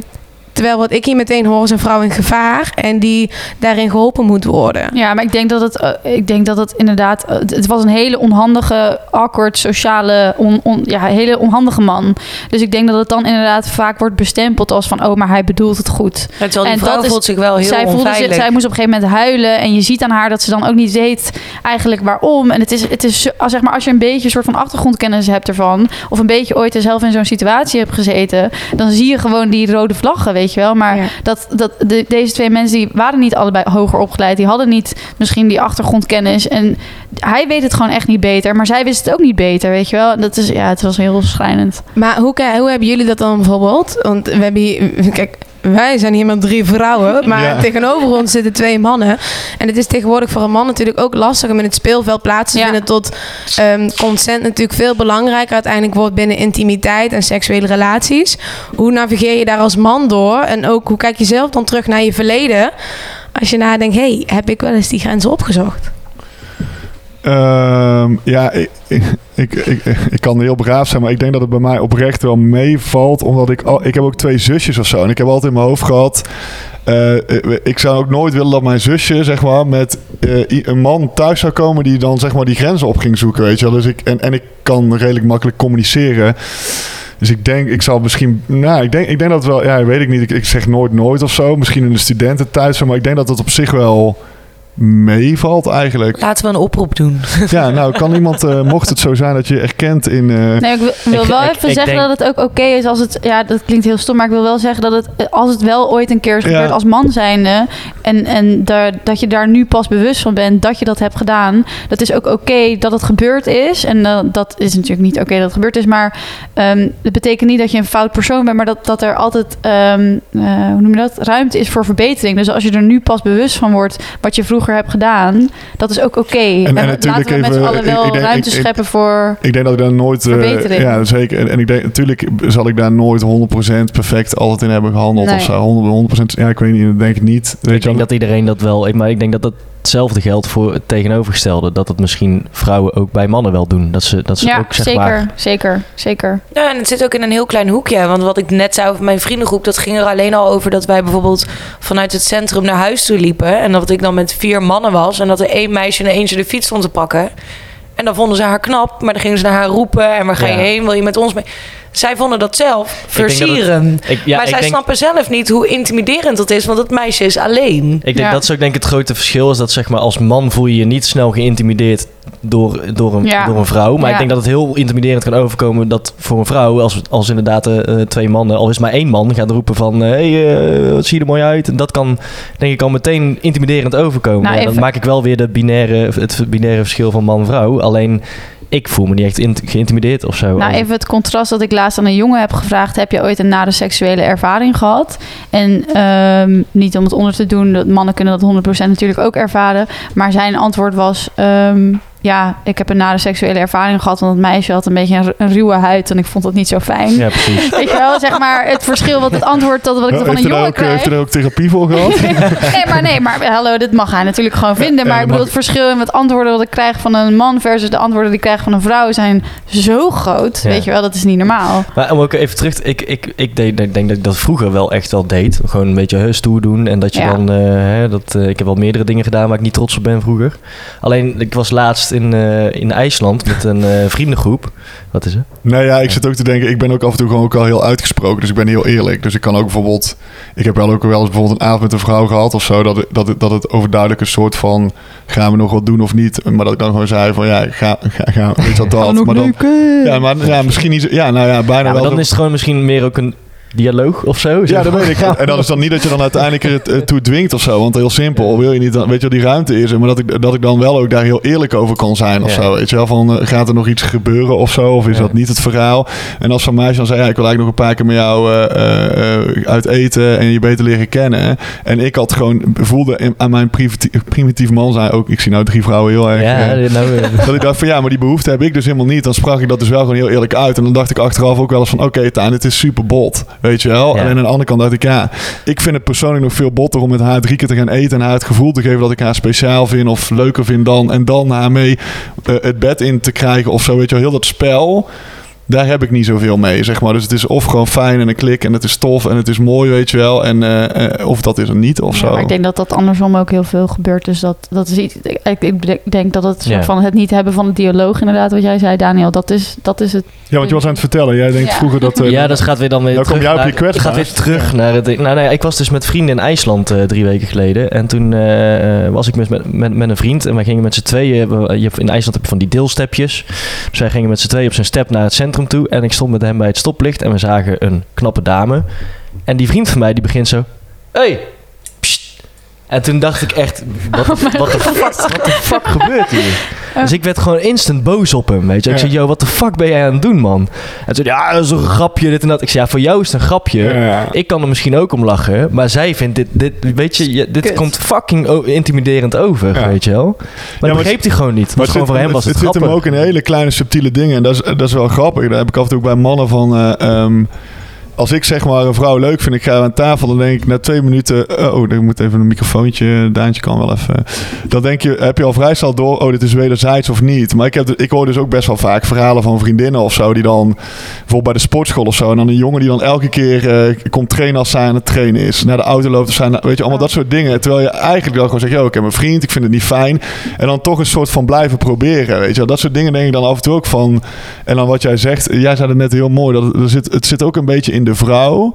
terwijl wat ik hier meteen hoor is een vrouw in gevaar en die daarin geholpen moet worden. Ja, maar ik denk dat het, eh, ik denk dat het inderdaad, eh, het was een hele onhandige, awkward, sociale, on, on- ja, hele onhandige man. Dus ik denk dat het dan inderdaad vaak wordt bestempeld als van, oh, maar hij bedoelt het goed. Terwijl die En vrouw dat is- voelt zich wel heel zij, voelde zich, zij moest op een gegeven moment huilen. En je ziet aan haar dat ze dan ook niet weet eigenlijk waarom. En het is, het is zeg maar, als je een beetje een soort van achtergrondkennis hebt ervan. Of een beetje ooit zelf in zo'n situatie hebt gezeten. Dan zie je gewoon die rode vlaggen, weet je wel. Maar Ja. dat, dat, de, deze twee mensen die waren niet allebei hoger opgeleid. Die hadden niet misschien die achtergrondkennis. En hij weet het gewoon echt niet beter. Maar zij wist het ook niet beter, weet je wel. Dat is, ja, het was heel schrijnend. Maar hoe, hoe hebben jullie dat dan bijvoorbeeld? Want we hebben hier, kijk, wij zijn hier met drie vrouwen, *laughs* maar Ja. tegenover ons zitten twee mannen. En het is tegenwoordig voor een man natuurlijk ook lastig om in het speelveld plaats te Ja. vinden tot ehm, consent natuurlijk veel belangrijker uiteindelijk wordt binnen intimiteit en seksuele relaties. Hoe navigeer je daar als man door? En ook hoe kijk je zelf dan terug naar je verleden? Als je nadenkt, hey, heb ik wel eens die grenzen opgezocht? Ehm, ja, ik, ik, ik, kan heel braaf zijn, maar ik denk dat het bij mij oprecht wel meevalt. Omdat ik, ik heb ook twee zusjes of zo. En ik heb altijd in mijn hoofd gehad. eh, ik zou ook nooit willen dat mijn zusje, zeg maar, met eh, een man thuis zou komen die dan, zeg maar, die grenzen op ging zoeken. Weet je wel. Dus ik, en, en ik kan redelijk makkelijk communiceren. Dus ik denk, ik zal misschien, nou, ik denk, ik denk dat wel, ja, weet ik niet. Ik, ik zeg nooit nooit of zo. Misschien in de studententijd maar ik denk dat het op zich wel meevalt eigenlijk. Laten we een oproep doen. *laughs* Ja, nou kan iemand, eh, mocht het zo zijn dat je erkent in... eh, Nee, ik wil, wel ik- even ik zeggen denk- dat het ook oké is als het... Ja, dat klinkt heel stom, maar ik wil wel zeggen dat het... eh, Als het wel ooit een keer is Ja. gebeurd als man zijnde... En, en daar, dat je daar nu pas bewust van bent dat je dat hebt gedaan... Dat is ook oké dat het gebeurd is. En dat is natuurlijk niet oké dat het gebeurd is. Maar ehm het betekent niet dat je een fout persoon bent... maar dat, dat er altijd, ehm, eh, hoe noem je dat, ruimte is voor verbetering. Dus als je er nu pas bewust van wordt wat je vroeger hebt gedaan... dat is ook oké. En, natuurlijk laten we met z'n even- allen wel ik denk- ruimte ik- ik- scheppen voor... Ik denk dat ik daar nooit... eh, Verbetering. ja, zeker. En, en ik denk, natuurlijk zal ik daar nooit 100% perfect altijd in hebben gehandeld Nee. of zo. 100%, 100%, ja, ik weet niet, dat denk ik niet. Weet Ik je denk dat iedereen dat wel... ik- Maar ik denk dat dat hetzelfde geldt voor het tegenovergestelde. Dat het misschien vrouwen ook bij mannen wel doen. Dat ze, dat ze Ja, ook zeg zeker, maar... zeker, zeker. Ja, en het zit ook in een heel klein hoekje. Want wat ik net zei over mijn vriendengroep, dat ging er alleen al over dat wij bijvoorbeeld vanuit het centrum naar huis toe liepen. En dat ik dan met vier mannen was. En dat er één meisje en eentje de fiets stond te pakken. En dan vonden ze haar knap, maar dan gingen ze naar haar roepen. En waar ga je Ja. heen? Wil je met ons mee? Zij vonden dat zelf denk dat het- versieren. Ik, ja, maar ik zij denk, snappen zelf niet hoe intimiderend dat is, want het meisje is alleen. Ik denk Ja. dat is ook denk ik het grote verschil is dat zeg maar als man voel je je niet snel geïntimideerd door, door, een, Ja. door een vrouw. Maar Ja. ik denk dat het heel intimiderend kan overkomen dat voor een vrouw, als, als inderdaad eh, twee mannen, al is maar één man, gaat roepen van hé, hey, eh, wat zie je er mooi uit. En dat kan denk ik al meteen intimiderend overkomen. Nou, Ja, dan maak ik wel weer de binaire, het binaire verschil van man-vrouw. Alleen ik voel me niet echt in- geïntimideerd of zo. Nou, even het contrast dat ik laatst aan een jongen heb gevraagd: heb je ooit een nare seksuele ervaring gehad? En ehm, niet om het onder te doen, dat mannen kunnen dat 100% natuurlijk ook ervaren. Maar zijn antwoord was: ehm, ja, ik heb een nare seksuele ervaring gehad, want het meisje had een beetje een, een ruwe huid en ik vond dat niet zo fijn. Ja, precies. *laughs* Weet je wel, zeg maar het verschil wat het antwoord dat wat ik van heeft, een er jongen ook, heeft krijg. er ook therapie voor gehad? *laughs* Nee, maar nee, maar hallo, dit mag hij natuurlijk gewoon vinden. Ja, Maar ik bedoel, mag. het verschil in het antwoorden wat ik krijg van een man versus de antwoorden die ik krijg van een vrouw zijn zo groot. Ja. Weet je wel, dat is niet normaal. Maar om ook even terug, ik, ik, ik deed, ik denk dat ik dat vroeger wel echt wel deed. Gewoon een beetje stoer doen. En dat je Ja. dan, eh, hè, dat, eh, ik heb wel meerdere dingen gedaan waar ik niet trots op ben vroeger. Alleen, ik was laatst in, eh, in IJsland met een eh, vriendengroep. Wat is het? Nou ja, ik zit ook te denken, ik ben ook af en toe gewoon ook al heel uitgesproken. Dus ik ben heel eerlijk. Dus ik kan ook bijvoorbeeld, ik heb wel ook wel eens bijvoorbeeld een avond met een vrouw gehad of zo. Dat, het- dat, het, dat het overduidelijk een soort van, gaan we nog wat doen of niet? Maar dat ik dan gewoon zei van, ja, ga, ga, ga weet je wel dat. maar dan, ja, maar ja, misschien niet zo, ja, nou ja, bijna Ja, maar wel. dan zo- is het gewoon misschien meer ook een dialoog of zo. Ja, dat weet ik. *laughs* En dan is dan niet dat je dan uiteindelijk er het, het toe dwingt of zo. Want heel simpel, wil je niet, dan, weet je wel, die ruimte is. Maar dat ik, dat ik dan wel ook daar heel eerlijk over kan zijn of Ja. zo. Weet je wel, van eh, gaat er nog iets gebeuren of zo? Of is Ja. dat niet het verhaal? En als zo'n meisje dan zei, ja, ik wil eigenlijk nog een paar keer met jou eh, eh, uit eten en je beter leren kennen. En ik had gewoon, voelde in- aan mijn primitief, primitief man zijn ook, ik zie nou drie vrouwen heel erg... Ja, eh, nou, eh, *laughs* dat ik dacht van ja, maar die behoefte heb ik dus helemaal niet. Dan sprak ik dat dus wel gewoon heel eerlijk uit. En dan dacht ik achteraf ook wel eens van oké, Taan, dit is super bot. Weet je wel? Ja. En aan de andere kant dacht ik ja, ik vind het persoonlijk nog veel botter om met haar drie keer te gaan eten. En haar het gevoel te geven dat ik haar speciaal vind of leuker vind dan. En dan haar mee eh, het bed in te krijgen of zo. Weet je wel, heel dat spel. Daar heb ik niet zoveel mee, zeg maar. Dus het is of gewoon fijn en een klik en het is tof en het is mooi, weet je wel. En eh, eh, of dat is er niet of Ja, zo. maar ik denk dat dat andersom ook heel veel gebeurt. Dus dat, dat is iets. Ik, ik denk dat het soort Ja. van het niet hebben van het dialoog, inderdaad, wat jij zei, Daniel. Dat is, dat is het. Ja, want je was aan het vertellen. Jij denkt Ja. vroeger dat... eh, ja, dat gaat weer dan weer Nou, kom terug jij op je gaat weer terug naar het... Nou, nee, ik was dus met vrienden in IJsland eh, drie weken geleden. En toen was ik met, met, met, een vriend. En wij gingen met z'n tweeën... we- Je hebt, in IJsland heb je van die deelstepjes. Dus wij gingen met z'n tweeën op zijn step naar het centrum toe. En ik stond met hem bij het stoplicht. En we zagen een knappe dame. En die vriend van mij, die begint zo... Hey. En toen dacht ik echt, wat *laughs* wat de fuck, wat de fuck gebeurt hier? Dus ik werd gewoon instant boos op hem, weet je. Ik Ja. zei, yo, wat de fuck ben jij aan het doen, man? En toen ja, dat is een grapje, dit en dat. Ik zei, ja, voor jou is het een grapje. Ja. Ik kan er misschien ook om lachen, maar zij vindt dit, dit weet je, dit Kut. komt fucking intimiderend over, Ja. weet je wel. Maar maar dat begreep hij gewoon niet. Maar Want gewoon voor hem was het, het zit hem ook in hele kleine subtiele dingen. En dat is, dat is wel grappig. Daar heb ik af en toe ook bij mannen van... eh, ehm, als ik zeg maar een vrouw leuk vind, ik ga aan tafel, dan denk ik na twee minuten, eh, oh, ik moet even een microfoontje, Daantje kan wel even. Dan denk je, heb je al vrij snel door, oh, dit is wederzijds of niet. Maar ik, heb, ik hoor dus ook best wel vaak verhalen van vriendinnen of zo, die dan bijvoorbeeld bij de sportschool of zo, en dan een jongen die dan elke keer eh, komt trainen als zij aan het trainen is, naar de auto loopt of zijn, weet je, allemaal dat soort dingen. Terwijl je eigenlijk dan gewoon zegt, yo, ik heb een vriend, ik vind het niet fijn. En dan toch een soort van blijven proberen, weet je wel. Dat soort dingen denk ik dan af en toe ook van. En dan wat jij zegt, jij zei het net heel mooi, dat er zit, het zit ook een beetje in de vrouw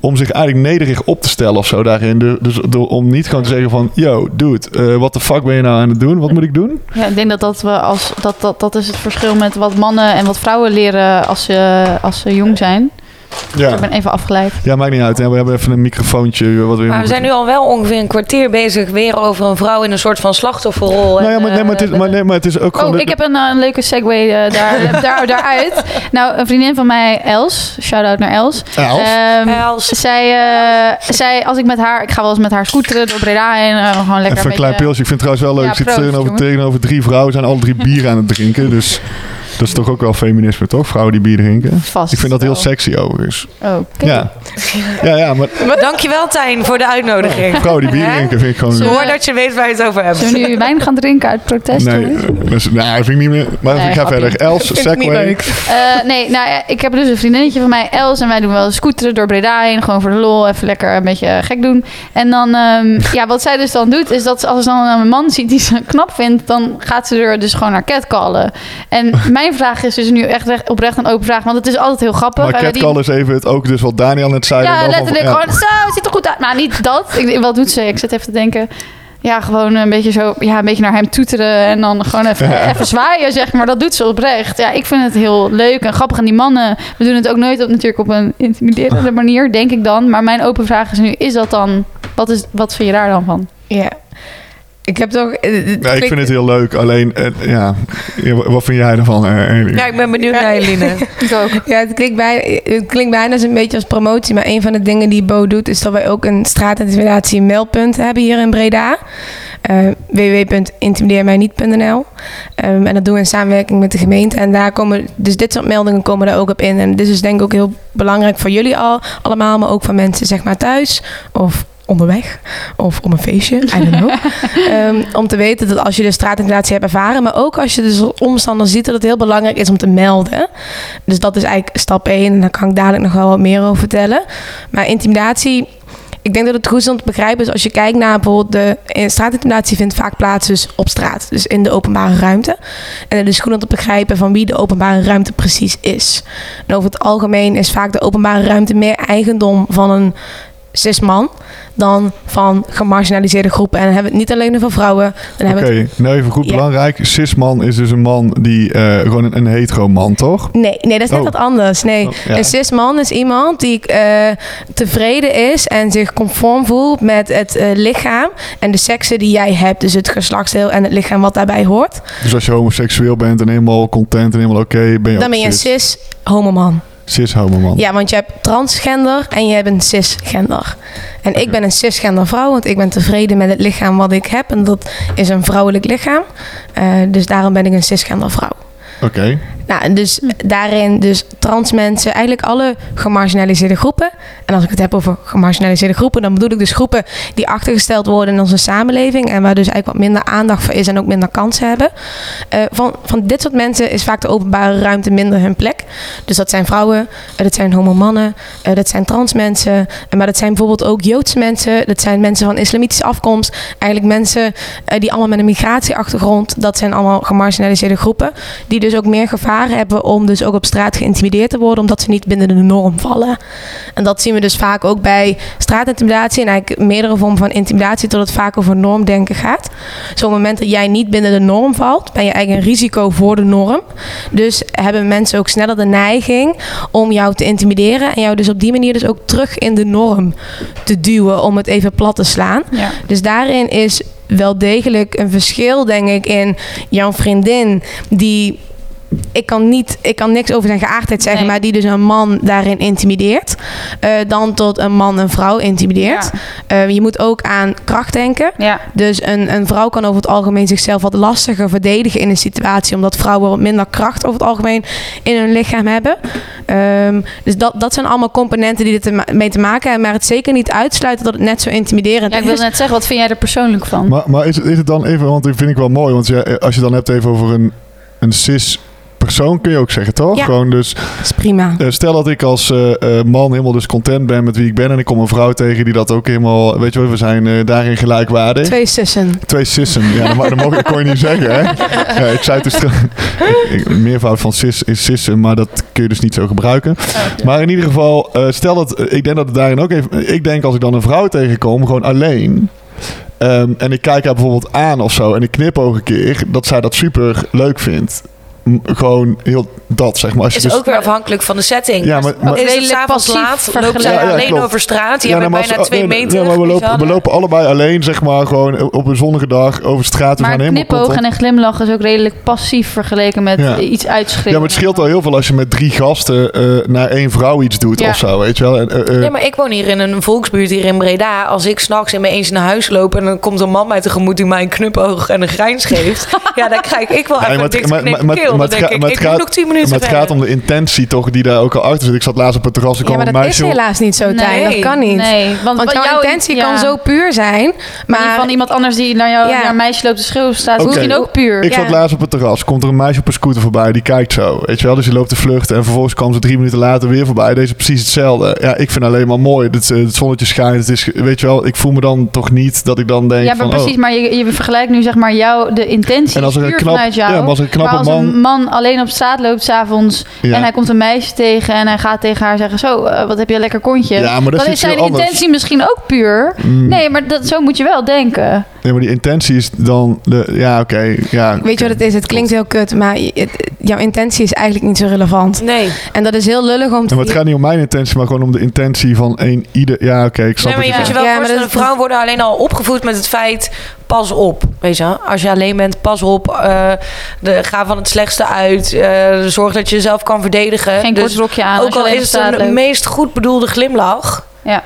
om zich eigenlijk nederig op te stellen of zo daarin. Dus om niet gewoon te zeggen van, yo, dude, eh wat de fuck ben je nou aan het doen? Wat moet ik doen? Ja, ik denk dat dat, we als, dat, dat dat is het verschil met wat mannen en wat vrouwen leren als ze, als ze jong zijn. Ja, Ik ben even afgeleid. ja maakt niet uit. hè. We hebben even een microfoontje. Wat we Maar we zijn nu al wel ongeveer een kwartier bezig weer over een vrouw in een soort van slachtofferrol. Nou ja, En, maar, nee, maar, het is, eh, maar, nee, maar het is ook gewoon... Oh, de- ik heb een, eh, een leuke segue eh, daar, *laughs* daar, daaruit. Nou, een vriendin van mij, Els. Shout-out naar Els. Els? Ehm, Els. Zij, eh, zij, als ik met haar... Ik ga wel eens met haar scooteren door Breda heen. eh, gewoon lekker Even een klein pilsje. Ik vind het trouwens wel leuk. Ja, ik zit tegenover, jongen. tegenover drie vrouwen. zijn alle drie bier aan het drinken. Dus dat is toch ook wel feminisme, toch? Vrouwen die bier drinken. Vast Ik vind dat heel sexy overigens. Oh, kijk. Ja. ja, ja, maar Dankjewel Tijn voor de uitnodiging. vrouwen die bier drinken vind ik gewoon... Zullen Hoor dat je weet waar je het over hebt. Zullen we nu wijn gaan drinken uit protest? Nee, jongens? eh, dat nou, dat vind ik niet meer... Maar Nee, ik ga grapje. verder. Els, Segway. Eh, nee, nou ja, ik heb dus een vriendinnetje van mij, Els. En wij doen wel scooteren door Breda heen. Gewoon voor de lol. Even lekker een beetje gek doen. En dan, ehm, *laughs* ja, wat zij dus dan doet, is dat ze- als ze dan een man ziet die ze knap vindt, dan gaat ze er dus gewoon naar catcallen. En *laughs* mijn vraag is dus nu echt recht- oprecht een open vraag, want het is altijd heel grappig. Maar Eh, die- is even het ook dus wat Daniel net zei. Ja, letterlijk ja. gewoon, zo, het ziet er goed uit. Nou, niet dat. Ik, wat doet ze? Ik zit even te denken. Ja, gewoon een beetje zo, ja, een beetje naar hem toeteren en dan gewoon even, *laughs* even zwaaien, zeg maar. Dat doet ze oprecht. Ja, ik vind het heel leuk en grappig. En die mannen, we doen het ook nooit op, natuurlijk op een intimiderende *laughs* manier, denk ik dan. Maar mijn open vraag is nu, is dat dan, wat, is, wat vind je daar dan van? Ja. Ik heb toch... eh, het Nee, ik vind het heel leuk. Alleen, eh, ja, wat vind jij ervan? eh? Ja, ik ben benieuwd naar Eline. *laughs* Ik ook. Ja, het klinkt, bij, het klinkt bijna als een beetje als promotie. Maar een van de dingen die Bo doet... is dat wij ook een straatintimidatie meldpunt hebben hier in Breda. Eh www.intimideermijniet.nl Ehm, En dat doen we in samenwerking met de gemeente. En daar komen... Dus dit soort meldingen komen daar ook op in. En dit is denk ik ook heel belangrijk voor jullie al, allemaal. Maar ook voor mensen zeg maar thuis. Of onderweg. Of op een feestje. I don't know. *laughs* Ehm, om te weten dat als je de straatintimidatie hebt ervaren... maar ook als je dus omstanders ziet... dat het heel belangrijk is om te melden. Dus dat is eigenlijk stap 1. En daar kan ik dadelijk nog wel wat meer over vertellen. Maar intimidatie... Ik denk dat het goed is om te begrijpen is als je kijkt naar bijvoorbeeld de eh, straatintimidatie vindt vaak plaats dus op straat, dus in de openbare ruimte. En het is goed om te begrijpen van wie de openbare ruimte precies is. En over het algemeen is vaak de openbare ruimte meer eigendom van een cis-man dan van gemarginaliseerde groepen. En dan hebben we het niet alleen over vrouwen. Het Oké, nou even goed Ja. belangrijk. Cis-man is dus een man die, eh, gewoon een, een hetero-man, toch? Nee, nee, dat is net Oh. wat anders. Nee, Oh, ja. een cis-man is iemand die eh, tevreden is en zich conform voelt met het eh, lichaam en de seksen die jij hebt. Dus het geslachtsdeel en het lichaam wat daarbij hoort. Dus als je homoseksueel bent en helemaal content en helemaal oké, ben je Dan ben je een cis. cis-homoman. Cis-homoman. Ja, want je hebt transgender en je hebt een cisgender. En ik ben een cisgender vrouw, want ik ben tevreden met het lichaam wat ik heb. En dat is een vrouwelijk lichaam. Eh, dus daarom ben ik een cisgender vrouw. Oké. Nou, dus daarin dus trans mensen, eigenlijk alle gemarginaliseerde groepen. En als ik het heb over gemarginaliseerde groepen, dan bedoel ik dus groepen die achtergesteld worden in onze samenleving. En waar dus eigenlijk wat minder aandacht voor is en ook minder kansen hebben. Eh, van, van dit soort mensen is vaak de openbare ruimte minder hun plek. Dus dat zijn vrouwen, eh, dat zijn homomannen, eh, dat zijn trans mensen. maar dat zijn bijvoorbeeld ook Joodse mensen. Dat zijn mensen van islamitische afkomst. Eigenlijk mensen die allemaal met een migratieachtergrond. Dat zijn allemaal gemarginaliseerde groepen. Die dus ook meer gevaar hebben om dus ook op straat geïntimideerd te worden. Omdat ze niet binnen de norm vallen. En dat zien we dus vaak ook bij straatintimidatie. En eigenlijk meerdere vormen van intimidatie. Tot het vaak over normdenken gaat. Dus op het moment dat jij niet binnen de norm valt. Ben je eigenlijk een risico voor de norm. Dus hebben mensen ook sneller de neiging om jou te intimideren. En jou dus op die manier dus ook terug in de norm te duwen. Om het even plat te slaan. Ja. Dus daarin is wel degelijk een verschil, denk ik, in jouw vriendin die. Ik kan, niet, ik kan niks over zijn geaardheid zeggen, Nee. maar die dus een man daarin intimideert. eh, dan tot een man een vrouw intimideert. Eh, je moet ook aan kracht denken. Ja. Dus een, een vrouw kan over het algemeen zichzelf wat lastiger verdedigen in een situatie. Omdat vrouwen wat minder kracht over het algemeen in hun lichaam hebben. Ehm, dus dat, dat zijn allemaal componenten die te ma- mee te maken hebben. Maar het zeker niet uitsluiten dat het net zo intimiderend ja, ik is. wilde net zeggen, wat vind jij er persoonlijk van? Maar, maar is, het, is het dan even, want dat vind ik wel mooi, want als je dan hebt even over een, een cis persoon kun je ook zeggen, toch? Ja. Gewoon dus, Dat is prima. eh, stel dat ik als eh, eh, man helemaal dus content ben met wie ik ben en ik kom een vrouw tegen die dat ook helemaal, weet je wel, we zijn daarin gelijkwaardig. Twee sussen. Twee sissen. Ja, dat, mag- dat, mag, dat kon je niet zeggen, hè? *laughs* Ja, ik zei het dus... meervoud van sis is sissen, maar dat kun je dus niet zo gebruiken. Maar in ieder geval, stel dat... Ik denk dat het daarin ook even... Ik denk als ik dan een vrouw tegenkom, gewoon alleen... ehm, en ik kijk haar bijvoorbeeld aan of zo en ik knipoog een keer... dat zij dat super leuk vindt. Gewoon heel dat, zeg maar. Als je is dus- ook weer afhankelijk van de setting. Ja, maar- maar- is s'avonds laat, loopt vergelijken. zij Ja, ja, alleen klopt. over straat. Je Ja, nou, maar bijna als- twee nee, nee, meter. nee, maar we, lopen, we wel. lopen allebei alleen, zeg maar, gewoon op een zonnige dag over straat. We Maar gaan en glimlachen is ook redelijk passief vergeleken met Ja. iets uitschreeuwen. Ja, maar het scheelt al heel veel als je met drie gasten eh, naar één vrouw iets doet Ja. of zo, weet je wel. En, eh, eh, Nee, maar ik woon hier in een volksbuurt hier in Breda. Als ik s'nachts in mijn eens naar huis loop en dan komt een man mij tegemoet die mij een knipoog en een grijns geeft. *laughs* ja, dan krijg ik wel even maar een dikke maar- maar- maar denk gaat- ik, maar ik het moet nog tien minuten maar het gaat om de intentie toch die daar ook al achter zit. Ik zat laatst op het terras, ik Ja, kwam maar een dat meisje... is helaas niet zo, Tijn. Nee. Dat kan niet. Nee, want, jouw intentie ja. kan zo puur zijn. Maar die Maar van iemand anders die naar jou Ja. naar een meisje loopt te schreeuwen staat, Oké. misschien ook puur. Ik Ja. zat laatst op het terras, komt er een meisje op een scooter voorbij, die kijkt zo, weet je wel. Dus die loopt te vluchten en vervolgens kwam ze drie minuten later weer voorbij. Deze precies hetzelfde. Ja, ik vind alleen maar mooi. Het, het zonnetje schijnt, het is, weet je wel, ik voel me dan toch niet dat ik dan denk Ja, maar van, precies. oh. Maar je, je vergelijkt nu zeg maar jou, de intentie En als er een puur knap- vanuit jou. ja, maar als een knappe maar als man- een man alleen op straat loopt s'avonds Ja. en hij komt een meisje tegen en hij gaat tegen haar zeggen, zo, eh, wat heb je een lekker kontje. Ja, maar dat is dan is zijn anders. intentie misschien ook puur. Mm. Nee, maar dat, zo moet je wel denken. Nee, maar die intentie is dan, de, ja oké, ja. weet je wat het is? Het klinkt heel kut, maar je- het- jouw intentie is eigenlijk niet zo relevant. Nee. En dat is heel lullig om te... Ja, maar het gaat niet om mijn intentie, maar gewoon om de intentie van een ieder. Ja, oké, ik snap Nee, maar je het. moet je ja. wel Ja, maar dat- vrouwen worden alleen al opgevoed met het feit... pas op, weet je. Als je alleen bent, pas op. eh, de, ga van het slechtste uit. eh, zorg dat je jezelf kan verdedigen. Geen Dus kort rokje aan. ook al is het een meest goed bedoelde glimlach... Ja.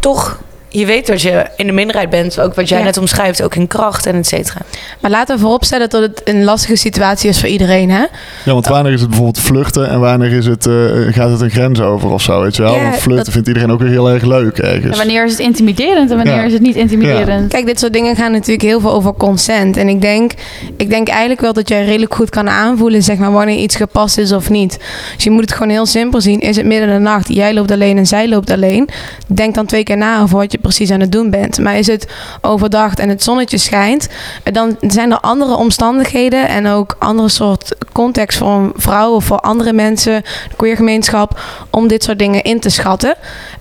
toch, je weet dat je in de minderheid bent. Ook wat jij Ja. net omschrijft, ook in kracht en et cetera. Maar laten we vooropstellen dat het een lastige situatie is voor iedereen, hè? Ja, want wanneer is het bijvoorbeeld vluchten en wanneer is het, eh, gaat het een grens over of zo, weet je wel? Ja, want vluchten dat- vindt iedereen ook weer heel erg leuk ergens. En wanneer is het intimiderend en wanneer Ja. is het niet intimiderend? Kijk, dit soort dingen gaan natuurlijk heel veel over consent. En ik denk, ik denk eigenlijk wel dat jij redelijk goed kan aanvoelen, zeg maar, wanneer iets gepast is of niet. Dus je moet het gewoon heel simpel zien. Is het midden in de nacht, jij loopt alleen en zij loopt alleen. Denk dan twee keer na over wat je precies aan het doen bent. Maar is het overdag en het zonnetje schijnt, dan zijn er andere omstandigheden en ook andere soort context voor een vrouw of voor andere mensen, de queergemeenschap, om dit soort dingen in te schatten.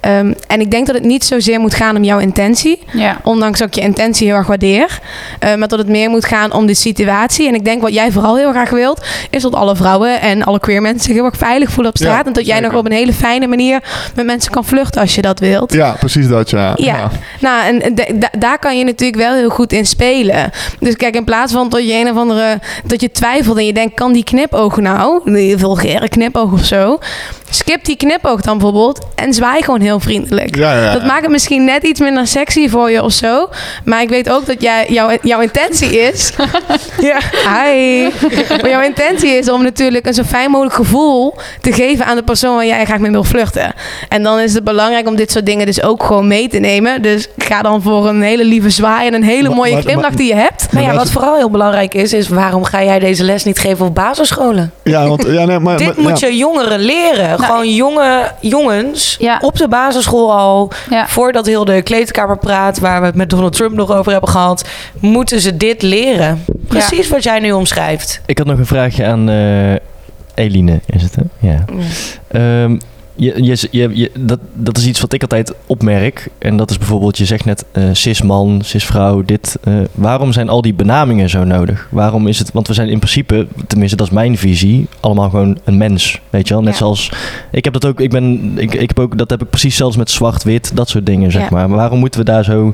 Ehm, en ik denk dat het niet zozeer moet gaan om jouw intentie. Ja. Ondanks dat ik je intentie heel erg waardeer. Eh, maar dat het meer moet gaan om de situatie. En ik denk wat jij vooral heel graag wilt, is dat alle vrouwen en alle queer mensen zich heel erg veilig voelen op straat. Ja, en dat jij zeker. nog op een hele fijne manier met mensen kan vluchten als je dat wilt. Ja, precies dat, ja. Ja, nou, en daar kan je natuurlijk wel heel goed in spelen. Dus kijk, in plaats van dat je een of andere, dat je twijfelt en je denkt, kan die knipoog nou, die vulgaire knipoog of zo, skip die knipoog dan bijvoorbeeld en zwaai gewoon heel vriendelijk. Ja, ja, ja. Dat maakt het misschien net iets minder sexy voor je of zo. Maar ik weet ook dat jij, jouw, jouw intentie is. *laughs* ja, hi. Maar jouw intentie is om natuurlijk een zo fijn mogelijk gevoel te geven aan de persoon waar jij graag mee wil vluchten. En dan is het belangrijk om dit soort dingen dus ook gewoon mee te nemen. Dus ga dan voor een hele lieve zwaai en een hele Maar- mooie maar- glimlach maar- die je hebt. Maar ja, wat vooral heel belangrijk is, is waarom ga jij deze les niet geven op basisscholen? Ja, want ja, nee, maar, *laughs* Dit maar- moet ja. je jongeren leren. Gewoon jonge jongens Ja. op de basisschool al. Ja. Voordat heel de kleedkamerpraat, waar we het met Donald Trump nog over hebben gehad, moeten ze dit leren. Precies wat jij nu omschrijft. Ik had nog een vraagje aan eh, Eline, is het hè? Ja. Ehm, je, je, je, je- dat, dat is iets wat ik altijd opmerk. En dat is bijvoorbeeld, je zegt net eh cis-man, cis-vrouw, dit. eh, waarom zijn al die benamingen zo nodig? Waarom is het, want we zijn in principe, tenminste dat is mijn visie, allemaal gewoon een mens. Weet je wel? Net Ja. zoals, ik heb dat ook, ik ben, ik, ik heb ook, dat heb ik precies zelfs met zwart-wit, dat soort dingen zeg Ja. maar. Maar waarom moeten we daar zo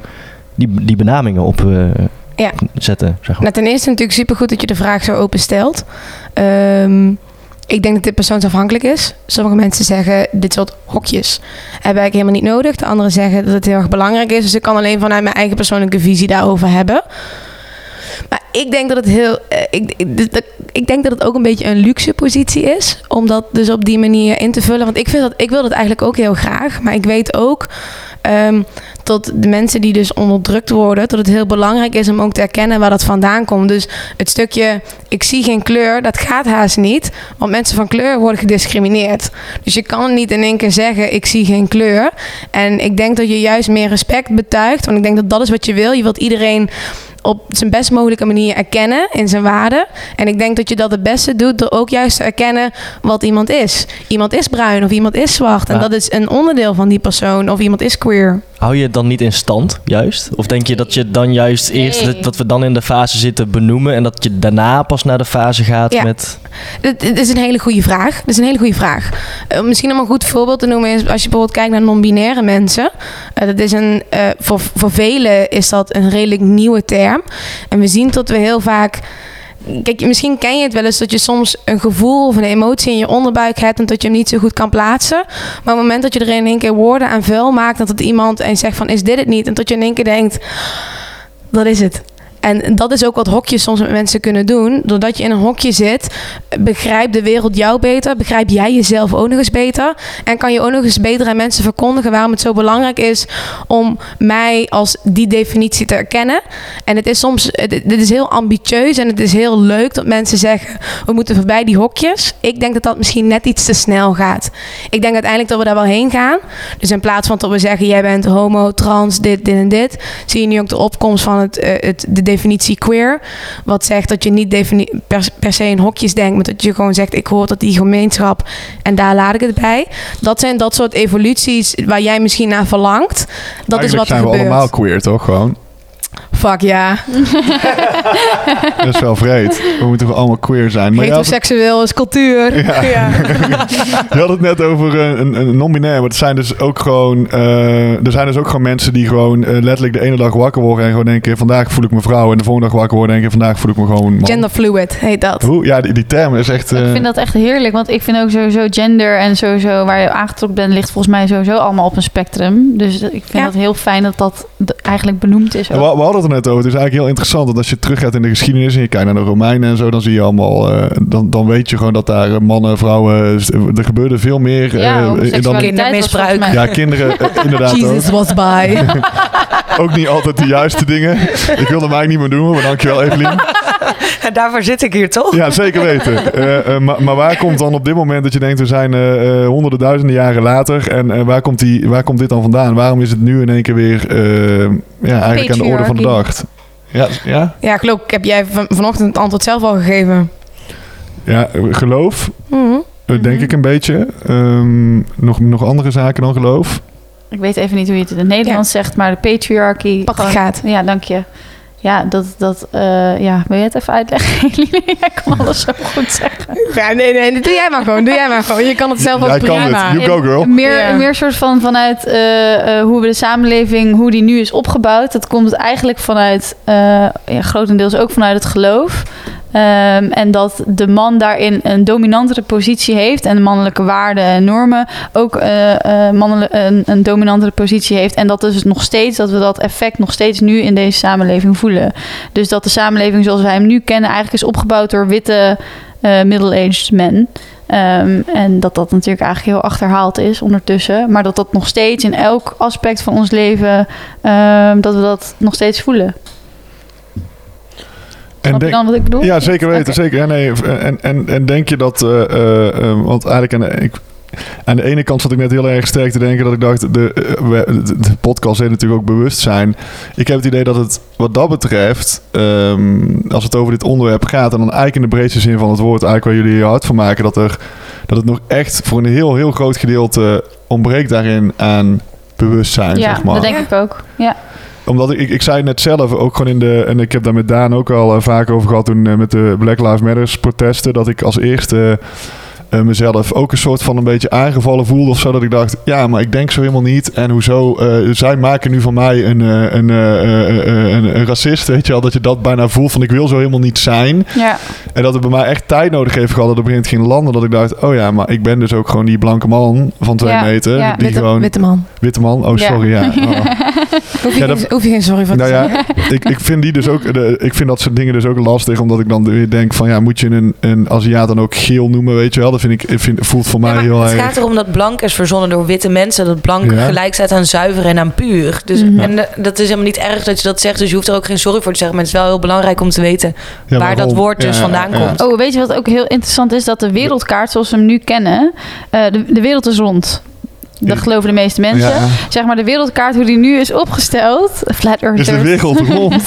die, die benamingen op eh, Ja. zetten? Zeg maar. Nou, ten eerste natuurlijk supergoed dat je de vraag zo open stelt. Ehm, ik denk dat dit persoonsafhankelijk is. Sommige mensen zeggen, dit soort hokjes hebben ik helemaal niet nodig. De anderen zeggen dat het heel erg belangrijk is. Dus ik kan alleen vanuit mijn eigen persoonlijke visie daarover hebben. Maar ik denk dat het heel. eh, ik, ik, denk dat het ook een beetje een luxe positie is. Om dat dus op die manier in te vullen. Want ik, vind dat, ik wil dat eigenlijk ook heel graag. Maar ik weet ook ehm, tot de mensen die dus onderdrukt worden, dat het heel belangrijk is om ook te erkennen waar dat vandaan komt. Dus het stukje ik zie geen kleur, dat gaat haast niet, want mensen van kleur worden gediscrimineerd. Dus je kan niet in één keer zeggen ik zie geen kleur. En ik denk dat je juist meer respect betuigt, want ik denk dat dat is wat je wil. Je wilt iedereen op zijn best mogelijke manier erkennen in zijn waarde. En ik denk dat je dat het beste doet door ook juist te erkennen wat iemand is. Iemand is bruin of iemand is zwart. En dat is een onderdeel van die persoon. Of iemand is queer. Hou je het dan niet in stand, juist? Of denk je dat je dan juist eerst dat- dat we dan in de fase zitten benoemen en dat je daarna pas naar de fase gaat Ja. met. Dit is een hele goede vraag. Dat is een hele goede vraag. Eh, misschien om een goed voorbeeld te noemen is als je bijvoorbeeld kijkt naar non-binaire mensen. Eh, dat is een, eh, voor, voor velen is dat een redelijk nieuwe term. En we zien dat we heel vaak. Kijk, misschien ken je het wel eens dat je soms een gevoel of een emotie in je onderbuik hebt en dat je hem niet zo goed kan plaatsen. Maar op het moment dat je er in één keer woorden aan vuil maakt, dat het iemand en zegt van is dit het niet? En dat je in één keer denkt, dat is het. En dat is ook wat hokjes soms met mensen kunnen doen. Doordat je in een hokje zit, begrijpt de wereld jou beter. Begrijp jij jezelf ook nog eens beter. En kan je ook nog eens beter aan mensen verkondigen waarom het zo belangrijk is om mij als die definitie te erkennen. En het is soms, dit is heel ambitieus en het is heel leuk dat mensen zeggen, we moeten voorbij die hokjes. Ik denk dat dat misschien net iets te snel gaat. Ik denk uiteindelijk dat we daar wel heen gaan. Dus in plaats van dat we zeggen, jij bent homo, trans, dit, dit en dit, zie je nu ook de opkomst van het, eh, het, de definitie queer. Wat zegt dat je niet per, per se in hokjes denkt, maar dat je gewoon zegt, ik hoor tot die gemeenschap en daar laat ik het bij. Dat zijn dat soort evoluties waar jij misschien naar verlangt. Dat is wat er zijn we gebeurt. allemaal queer, toch? Gewoon. Fuck ja. *laughs* Dat is wel vreed. We moeten gewoon allemaal queer zijn. Maar had, Heteroseksueel is cultuur. Ja. *laughs* Ja. je had het net over eh, een, een non-binair. Maar het zijn dus ook gewoon... eh, er zijn dus ook gewoon mensen die gewoon eh, letterlijk de ene dag wakker worden... en gewoon denken, vandaag voel ik me vrouw. En de volgende dag wakker worden en denken, vandaag voel ik me gewoon man. Genderfluid heet dat. Hoe? Ja, die, die term is echt... eh, Ik vind dat echt heerlijk, want ik vind ook sowieso gender en sowieso waar je aangetrokken bent, ligt volgens mij sowieso allemaal op een spectrum. Dus ik vind Ja. dat heel fijn dat dat eigenlijk benoemd is. We, ook. we hadden het er net over. Het is eigenlijk heel interessant. Dat als je teruggaat in de geschiedenis en je kijkt naar de Romeinen en zo, dan zie je allemaal. eh, dan, dan weet je gewoon dat daar eh, mannen, vrouwen. eh, Er gebeurde veel meer. eh, Ja, in dan, Kindermisbruik. ja, kinderen *laughs* inderdaad Jesus ook. was by. *laughs* Ook niet altijd de juiste dingen. Ik wilde mij niet meer doen, maar dankjewel Evelien. *laughs* En daarvoor zit ik hier toch? Ja, zeker weten. Maar, maar waar komt dan op dit moment dat je denkt, we zijn eh, eh, honderden duizenden jaren later. En waar, komt die, waar komt dit dan vandaan? Waarom is het nu in één keer weer ja, eigenlijk aan de orde van de dag? Ja, ja? Ja, geloof ik heb jij van, vanochtend het antwoord zelf al gegeven. ja, geloof. Mhm. Denk Mhm. ik een beetje. Ehm, nog, nog andere zaken dan geloof. Ik weet even niet hoe je het in het Nederlands zegt, maar de patriarchy. Patriarchaat. gewoon- Ja, dank je. Ja, dat, dat eh, ja, wil je het even uitleggen? *laughs* Jij kan alles zo goed zeggen. Ja, nee, nee, doe jij maar gewoon. Doe jij maar gewoon. Je kan het zelf ook prima. het. You go girl. Meer, meer soort van vanuit eh, eh, hoe we de samenleving, hoe die nu is opgebouwd. Dat komt eigenlijk vanuit, eh, ja, grotendeels ook vanuit het geloof. Ehm, en dat de man daarin een dominantere positie heeft en mannelijke waarden en normen ook eh, eh, een, een dominantere positie heeft. En dat dus nog steeds, dat we dat effect nog steeds nu in deze samenleving voelen. Dus dat de samenleving zoals wij hem nu kennen eigenlijk is opgebouwd door witte eh, middle-aged men. Ehm, en dat dat natuurlijk eigenlijk heel achterhaald is ondertussen. Maar dat dat nog steeds in elk aspect van ons leven, ehm, dat we dat nog steeds voelen. En denk- dan wat ik bedoel? Ja, zeker weten. Zeker. Ja, nee, en, en, en denk je dat... eh, eh, eh, want eigenlijk aan de, ik, aan de ene kant zat ik net heel erg sterk te denken... dat ik dacht, eh, de, de podcast heeft natuurlijk ook bewustzijn. Ik heb het idee dat het wat dat betreft... ehm, als het over dit onderwerp gaat... en dan eigenlijk in de breedste zin van het woord... eigenlijk waar jullie je hard van maken... dat, er, dat het nog echt voor een heel, heel groot gedeelte... ontbreekt daarin aan bewustzijn, Ja, zeg maar dat denk ik ook. Ja. Omdat ik, ik, ik zei net zelf ook gewoon in de. En ik heb daar met Daan ook al eh, vaak over gehad toen eh, met de Black Lives Matter protesten. Dat ik als eerste eh, mezelf ook een soort van een beetje aangevallen voelde of zo. Dat ik dacht, ja, maar ik denk zo helemaal niet. En hoezo? eh, zij maken nu van mij een, eh, een, eh, eh, eh, een, een racist, weet je wel. Dat je dat bijna voelt van ik wil zo helemaal niet zijn. Ja. En dat het bij mij echt tijd nodig heeft gehad dat het begint ging landen. Dat ik dacht, oh ja, maar ik ben dus ook gewoon die blanke man van twee Ja, meter. ja. die Witte, gewoon witte man. Witte man? Oh, Ja. sorry. Ja. *laughs* Oh. Hoef je, Ja, geen, dat- hoef je geen sorry voor te Nou zeggen. ja, *laughs* ik, ik vind die dus ook. De, ik vind dat soort dingen dus ook lastig, omdat ik dan weer denk van ja, moet je een, een Aziat dan ook geel noemen, weet je wel? Dat vind ik, vind, voelt voor mij Ja, maar heel het erg. gaat erom dat blank is verzonnen door witte mensen. Dat blank Ja. gelijk staat aan zuiver en aan puur. Dus, Mhm. En eh, dat is helemaal niet erg dat je dat zegt. Dus je hoeft er ook geen sorry voor te zeggen. Maar het is wel heel belangrijk om te weten Ja, waar dat woord dus Ja, vandaan ja. komt. Oh, weet je wat ook heel interessant is? Dat de wereldkaart zoals we hem nu kennen, eh, de, de wereld is rond. Dat geloven de meeste mensen. Ja. Zeg maar de wereldkaart, hoe die nu is opgesteld. *laughs* Flat Earthers. Is de wereld *laughs* rond?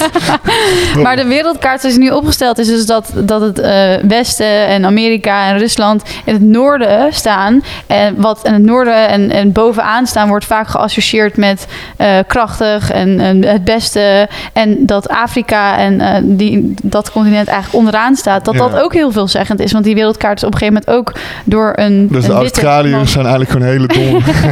Maar de wereldkaart zoals die nu opgesteld is, dus dat, dat het eh, Westen en Amerika en Rusland in het noorden staan. En wat in het noorden en, en bovenaan staan, wordt vaak geassocieerd met eh, krachtig en, en het beste. En dat Afrika en eh, die, dat continent eigenlijk onderaan staat, dat Ja. dat ook heel veelzeggend is. Want die wereldkaart is op een gegeven moment ook door een. Dus de een Australiërs zijn eigenlijk gewoon hele domme. *laughs* *laughs*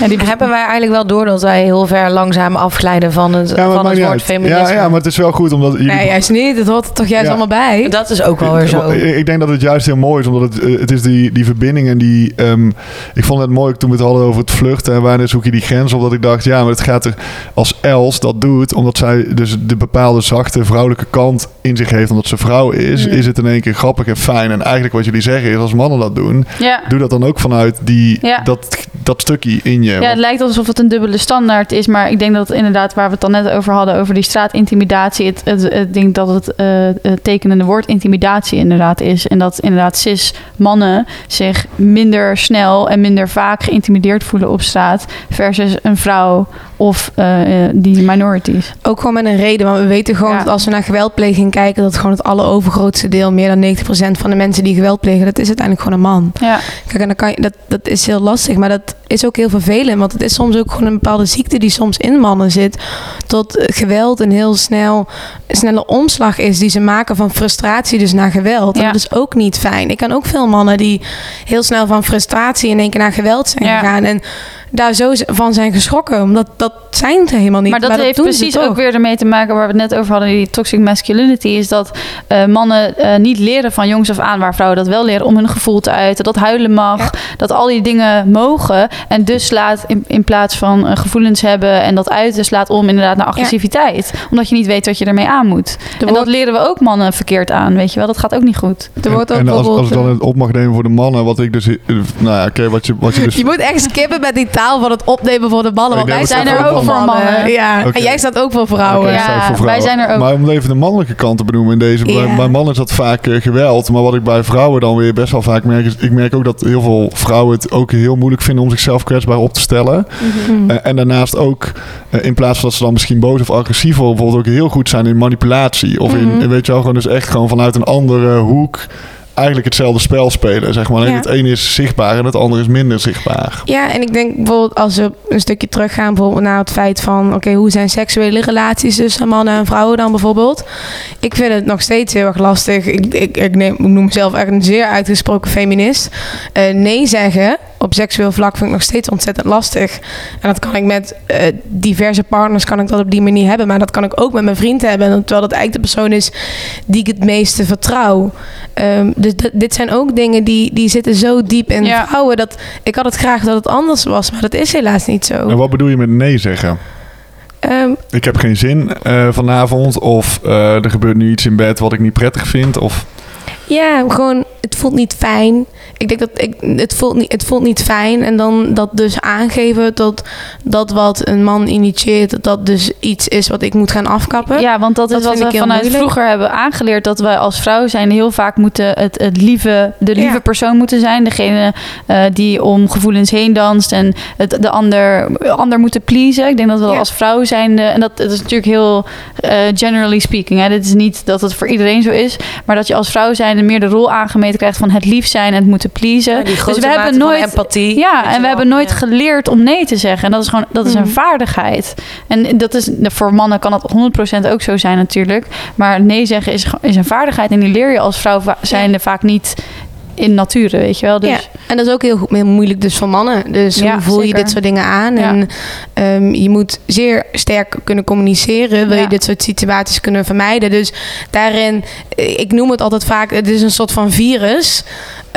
Ja, die Hebben wij eigenlijk wel door dat wij heel ver langzaam afglijden van het, Ja, van het woord uit. feminisme? Ja, ja, maar het is wel goed omdat jullie Nee, juist niet. Het hoort er toch juist Ja. allemaal bij. Dat is ook wel weer zo. Ik, ik denk dat het juist heel mooi is, omdat het, eh, het is die, die verbinding en die... ehm, ik vond het mooi toen we het hadden over het vluchten en wanneer zoek je die grens op, dat ik dacht, ja, maar het gaat er als Els dat doet, omdat zij dus de bepaalde zachte vrouwelijke kant in zich heeft, omdat ze vrouw is, Mm. is het in één keer grappig en fijn. En eigenlijk wat jullie zeggen is, als mannen dat doen, Ja. doe dat dan ook vanuit die, Ja. dat, dat stukje in je. Ja, het lijkt alsof het een dubbele standaard is, maar ik denk dat het inderdaad, waar we het dan net over hadden, over die straatintimidatie, het, het, ik denk dat het, eh, het tekenende woord intimidatie inderdaad is. En dat inderdaad cis mannen zich minder snel en minder vaak geïntimideerd voelen op straat versus een vrouw of eh, eh, die minorities. Ook gewoon met een reden. Want we weten gewoon Ja. dat als we naar geweldpleging kijken... dat gewoon het allerovergrootste deel, meer dan 90% van de mensen die geweld plegen... dat is uiteindelijk gewoon een man. Ja, Kijk, en dan kan je, dat, dat is heel lastig, maar dat is ook heel vervelend. Want het is soms ook gewoon een bepaalde ziekte die soms in mannen zit. Tot geweld een heel snel, snelle omslag is die ze maken van frustratie dus naar geweld. En Ja. dat is ook niet fijn. Ik ken ook veel mannen die heel snel van frustratie in één keer naar geweld zijn Ja. gegaan. En daar zo van zijn geschrokken. Omdat dat zijn ze helemaal niet. maar dat heeft doen ze precies ook weer ermee te maken waar we het net over hadden, die toxic masculinity, is dat eh, mannen eh, niet leren van jongs af aan, waar vrouwen dat wel leren, om hun gevoel te uiten, dat huilen mag, Ja. dat al die dingen mogen. En dus slaat in, in plaats van eh, gevoelens hebben en dat uiten, slaat om inderdaad naar agressiviteit. Omdat je niet weet wat je ermee aan moet. En dat leren we ook mannen verkeerd aan, weet je wel. Dat gaat ook niet goed. Er wordt ook en als, als ik dan het op mag nemen voor de mannen, wat ik dus... Nou ja, oké, wat je, wat je *laughs* dus... Je moet echt skippen met die van het opnemen voor de mannen. Want wij zijn er ook voor mannen. mannen. Ja. En jij staat ook voor vrouwen. Ja, wij zijn er ook. Maar om even de mannelijke kant te benoemen in deze. Bij mannen is dat vaak eh, geweld. Maar wat ik bij vrouwen dan weer best wel vaak merk... is ik merk ook dat heel veel vrouwen het ook heel moeilijk vinden... om zichzelf kwetsbaar op te stellen. Mhm. Eh, en daarnaast ook, eh, in plaats van dat ze dan misschien boos of agressief worden... bijvoorbeeld ook heel goed zijn in manipulatie. Of in, Mhm. weet je wel, gewoon dus echt gewoon vanuit een andere hoek... eigenlijk hetzelfde spel spelen, zeg maar. Ja. het ene is zichtbaar en het andere is minder zichtbaar. Ja, en ik denk bijvoorbeeld als we een stukje teruggaan bijvoorbeeld naar het feit van... oké, hoe zijn seksuele relaties tussen mannen en vrouwen dan bijvoorbeeld? Ik vind het nog steeds heel erg lastig. Ik, ik, ik, neem, ik noem mezelf echt een zeer uitgesproken feminist. Eh, nee zeggen op seksueel vlak vind ik nog steeds ontzettend lastig. En dat kan ik met eh, diverse partners kan ik dat op die manier hebben. Maar dat kan ik ook met mijn vriend hebben. En terwijl dat eigenlijk de persoon is die ik het meeste vertrouw. Ehm, dus d- dit zijn ook dingen die, die zitten zo diep in Ja. vrouwen. Dat, ik had het graag dat het anders was, maar dat is helaas niet zo. En wat bedoel je met nee zeggen? Ehm, Ik heb geen zin eh, vanavond. Of eh, er gebeurt nu iets in bed wat ik niet prettig vind. Of ja, gewoon, het voelt niet fijn. Ik denk dat ik, het, voelt niet, het voelt niet fijn. En dan dat dus aangeven dat dat wat een man initieert, dat dus iets is wat ik moet gaan afkappen. Ja, want dat, Dat is wat we vanuit moeilijk. vroeger hebben aangeleerd. Dat wij als vrouw zijn heel vaak moeten het, het lieve, de lieve Ja. persoon moeten zijn. Degene eh, die om gevoelens heen danst en het, de ander, ander moeten pleasen. Ik denk dat we Ja. als vrouw zijn, en dat, dat is natuurlijk heel eh, generally speaking. Hè. Dit is niet dat het voor iedereen zo is. Maar dat je als vrouw zijn meer de rol aangemeten krijgt van het lief zijn en het moeten pleasen. Ja, die dus we mate hebben nooit empathie. ja, en we wel. hebben nooit Ja. geleerd om nee te zeggen. En dat is gewoon dat is een Mhm. vaardigheid. En dat is voor mannen kan dat 100% ook zo zijn natuurlijk. Maar nee zeggen is, is een vaardigheid en die leer je als vrouw zijnde vaak niet in nature, weet je wel. Dus Ja, en dat is ook heel, goed- heel moeilijk dus voor mannen. Dus Ja, hoe voel je dit soort dingen aan? Ja. En ehm, je moet zeer sterk kunnen communiceren. Wil je dit soort situaties kunnen vermijden? Dus daarin, eh, ik noem het altijd vaak, het is een soort van virus.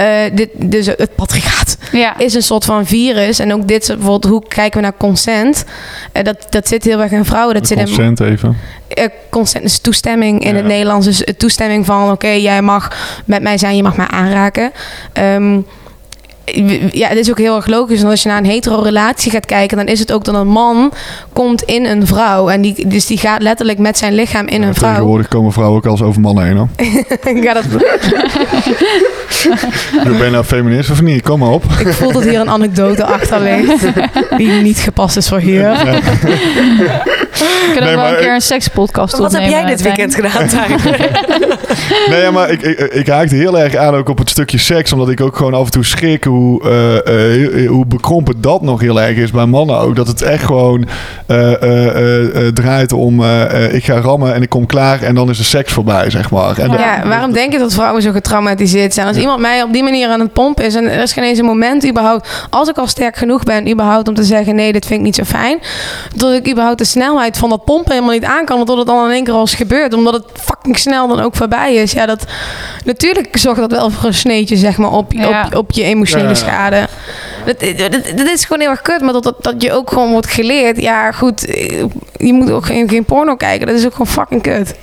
Eh, dit, dus het patriarchaat Ja. is een soort van virus. En ook dit, soort- bijvoorbeeld, hoe kijken we naar consent? Eh, dat, dat zit heel erg in vrouwen. Dat zit in Consent even. eh, consent is toestemming in Ja. het Nederlands. Dus toestemming van, oké, jij mag met mij zijn, je mag mij aanraken. Ehm, ja, het is ook heel erg logisch. Want als je naar een hetero-relatie gaat kijken, dan is het ook dat een man komt in een vrouw. En die, dus die gaat letterlijk met zijn lichaam in een vrouw. Tegenwoordig komen vrouwen ook al eens over mannen heen. Hoor. *laughs* Ja, dat, Ben *laughs* je nou feminist of niet? Kom maar op. ik voel dat hier een anekdote achter ligt. *laughs* Die niet gepast is voor hier. We kunnen Nee, ook wel maar een keer ik- een sekspodcast Wat heb jij dit weekend gedaan? Nee, ja, maar ik, ik, ik haakte heel erg aan ook op het stukje seks. Omdat ik ook gewoon af en toe schrik hoe, eh, eh, hoe bekrompen dat nog heel erg is bij mannen ook. Dat het echt gewoon eh, eh, eh, eh, draait om ik ga rammen en ik kom klaar en dan is de seks voorbij, zeg maar. En Ja, waarom denk je dat vrouwen zo getraumatiseerd zijn? Als iemand mij op die manier aan het pompen is... en er is geen eens een moment überhaupt... als ik al sterk genoeg ben überhaupt om te zeggen... nee, dit vind ik niet zo fijn... dat ik überhaupt de snelheid van dat pompen helemaal niet aan kan... omdat het dan in één keer al is gebeurd. Omdat het fucking snel dan ook voorbij is. Ja, dat... Natuurlijk zorgt dat wel voor een sneetje, zeg maar... op, Ja. op, op je emotionele Schade. Dat, dat, dat is gewoon heel erg kut. Maar dat, dat, dat je ook gewoon wordt geleerd... ja, goed... eh, je moet ook geen, geen porno kijken. Dat is ook gewoon fucking kut.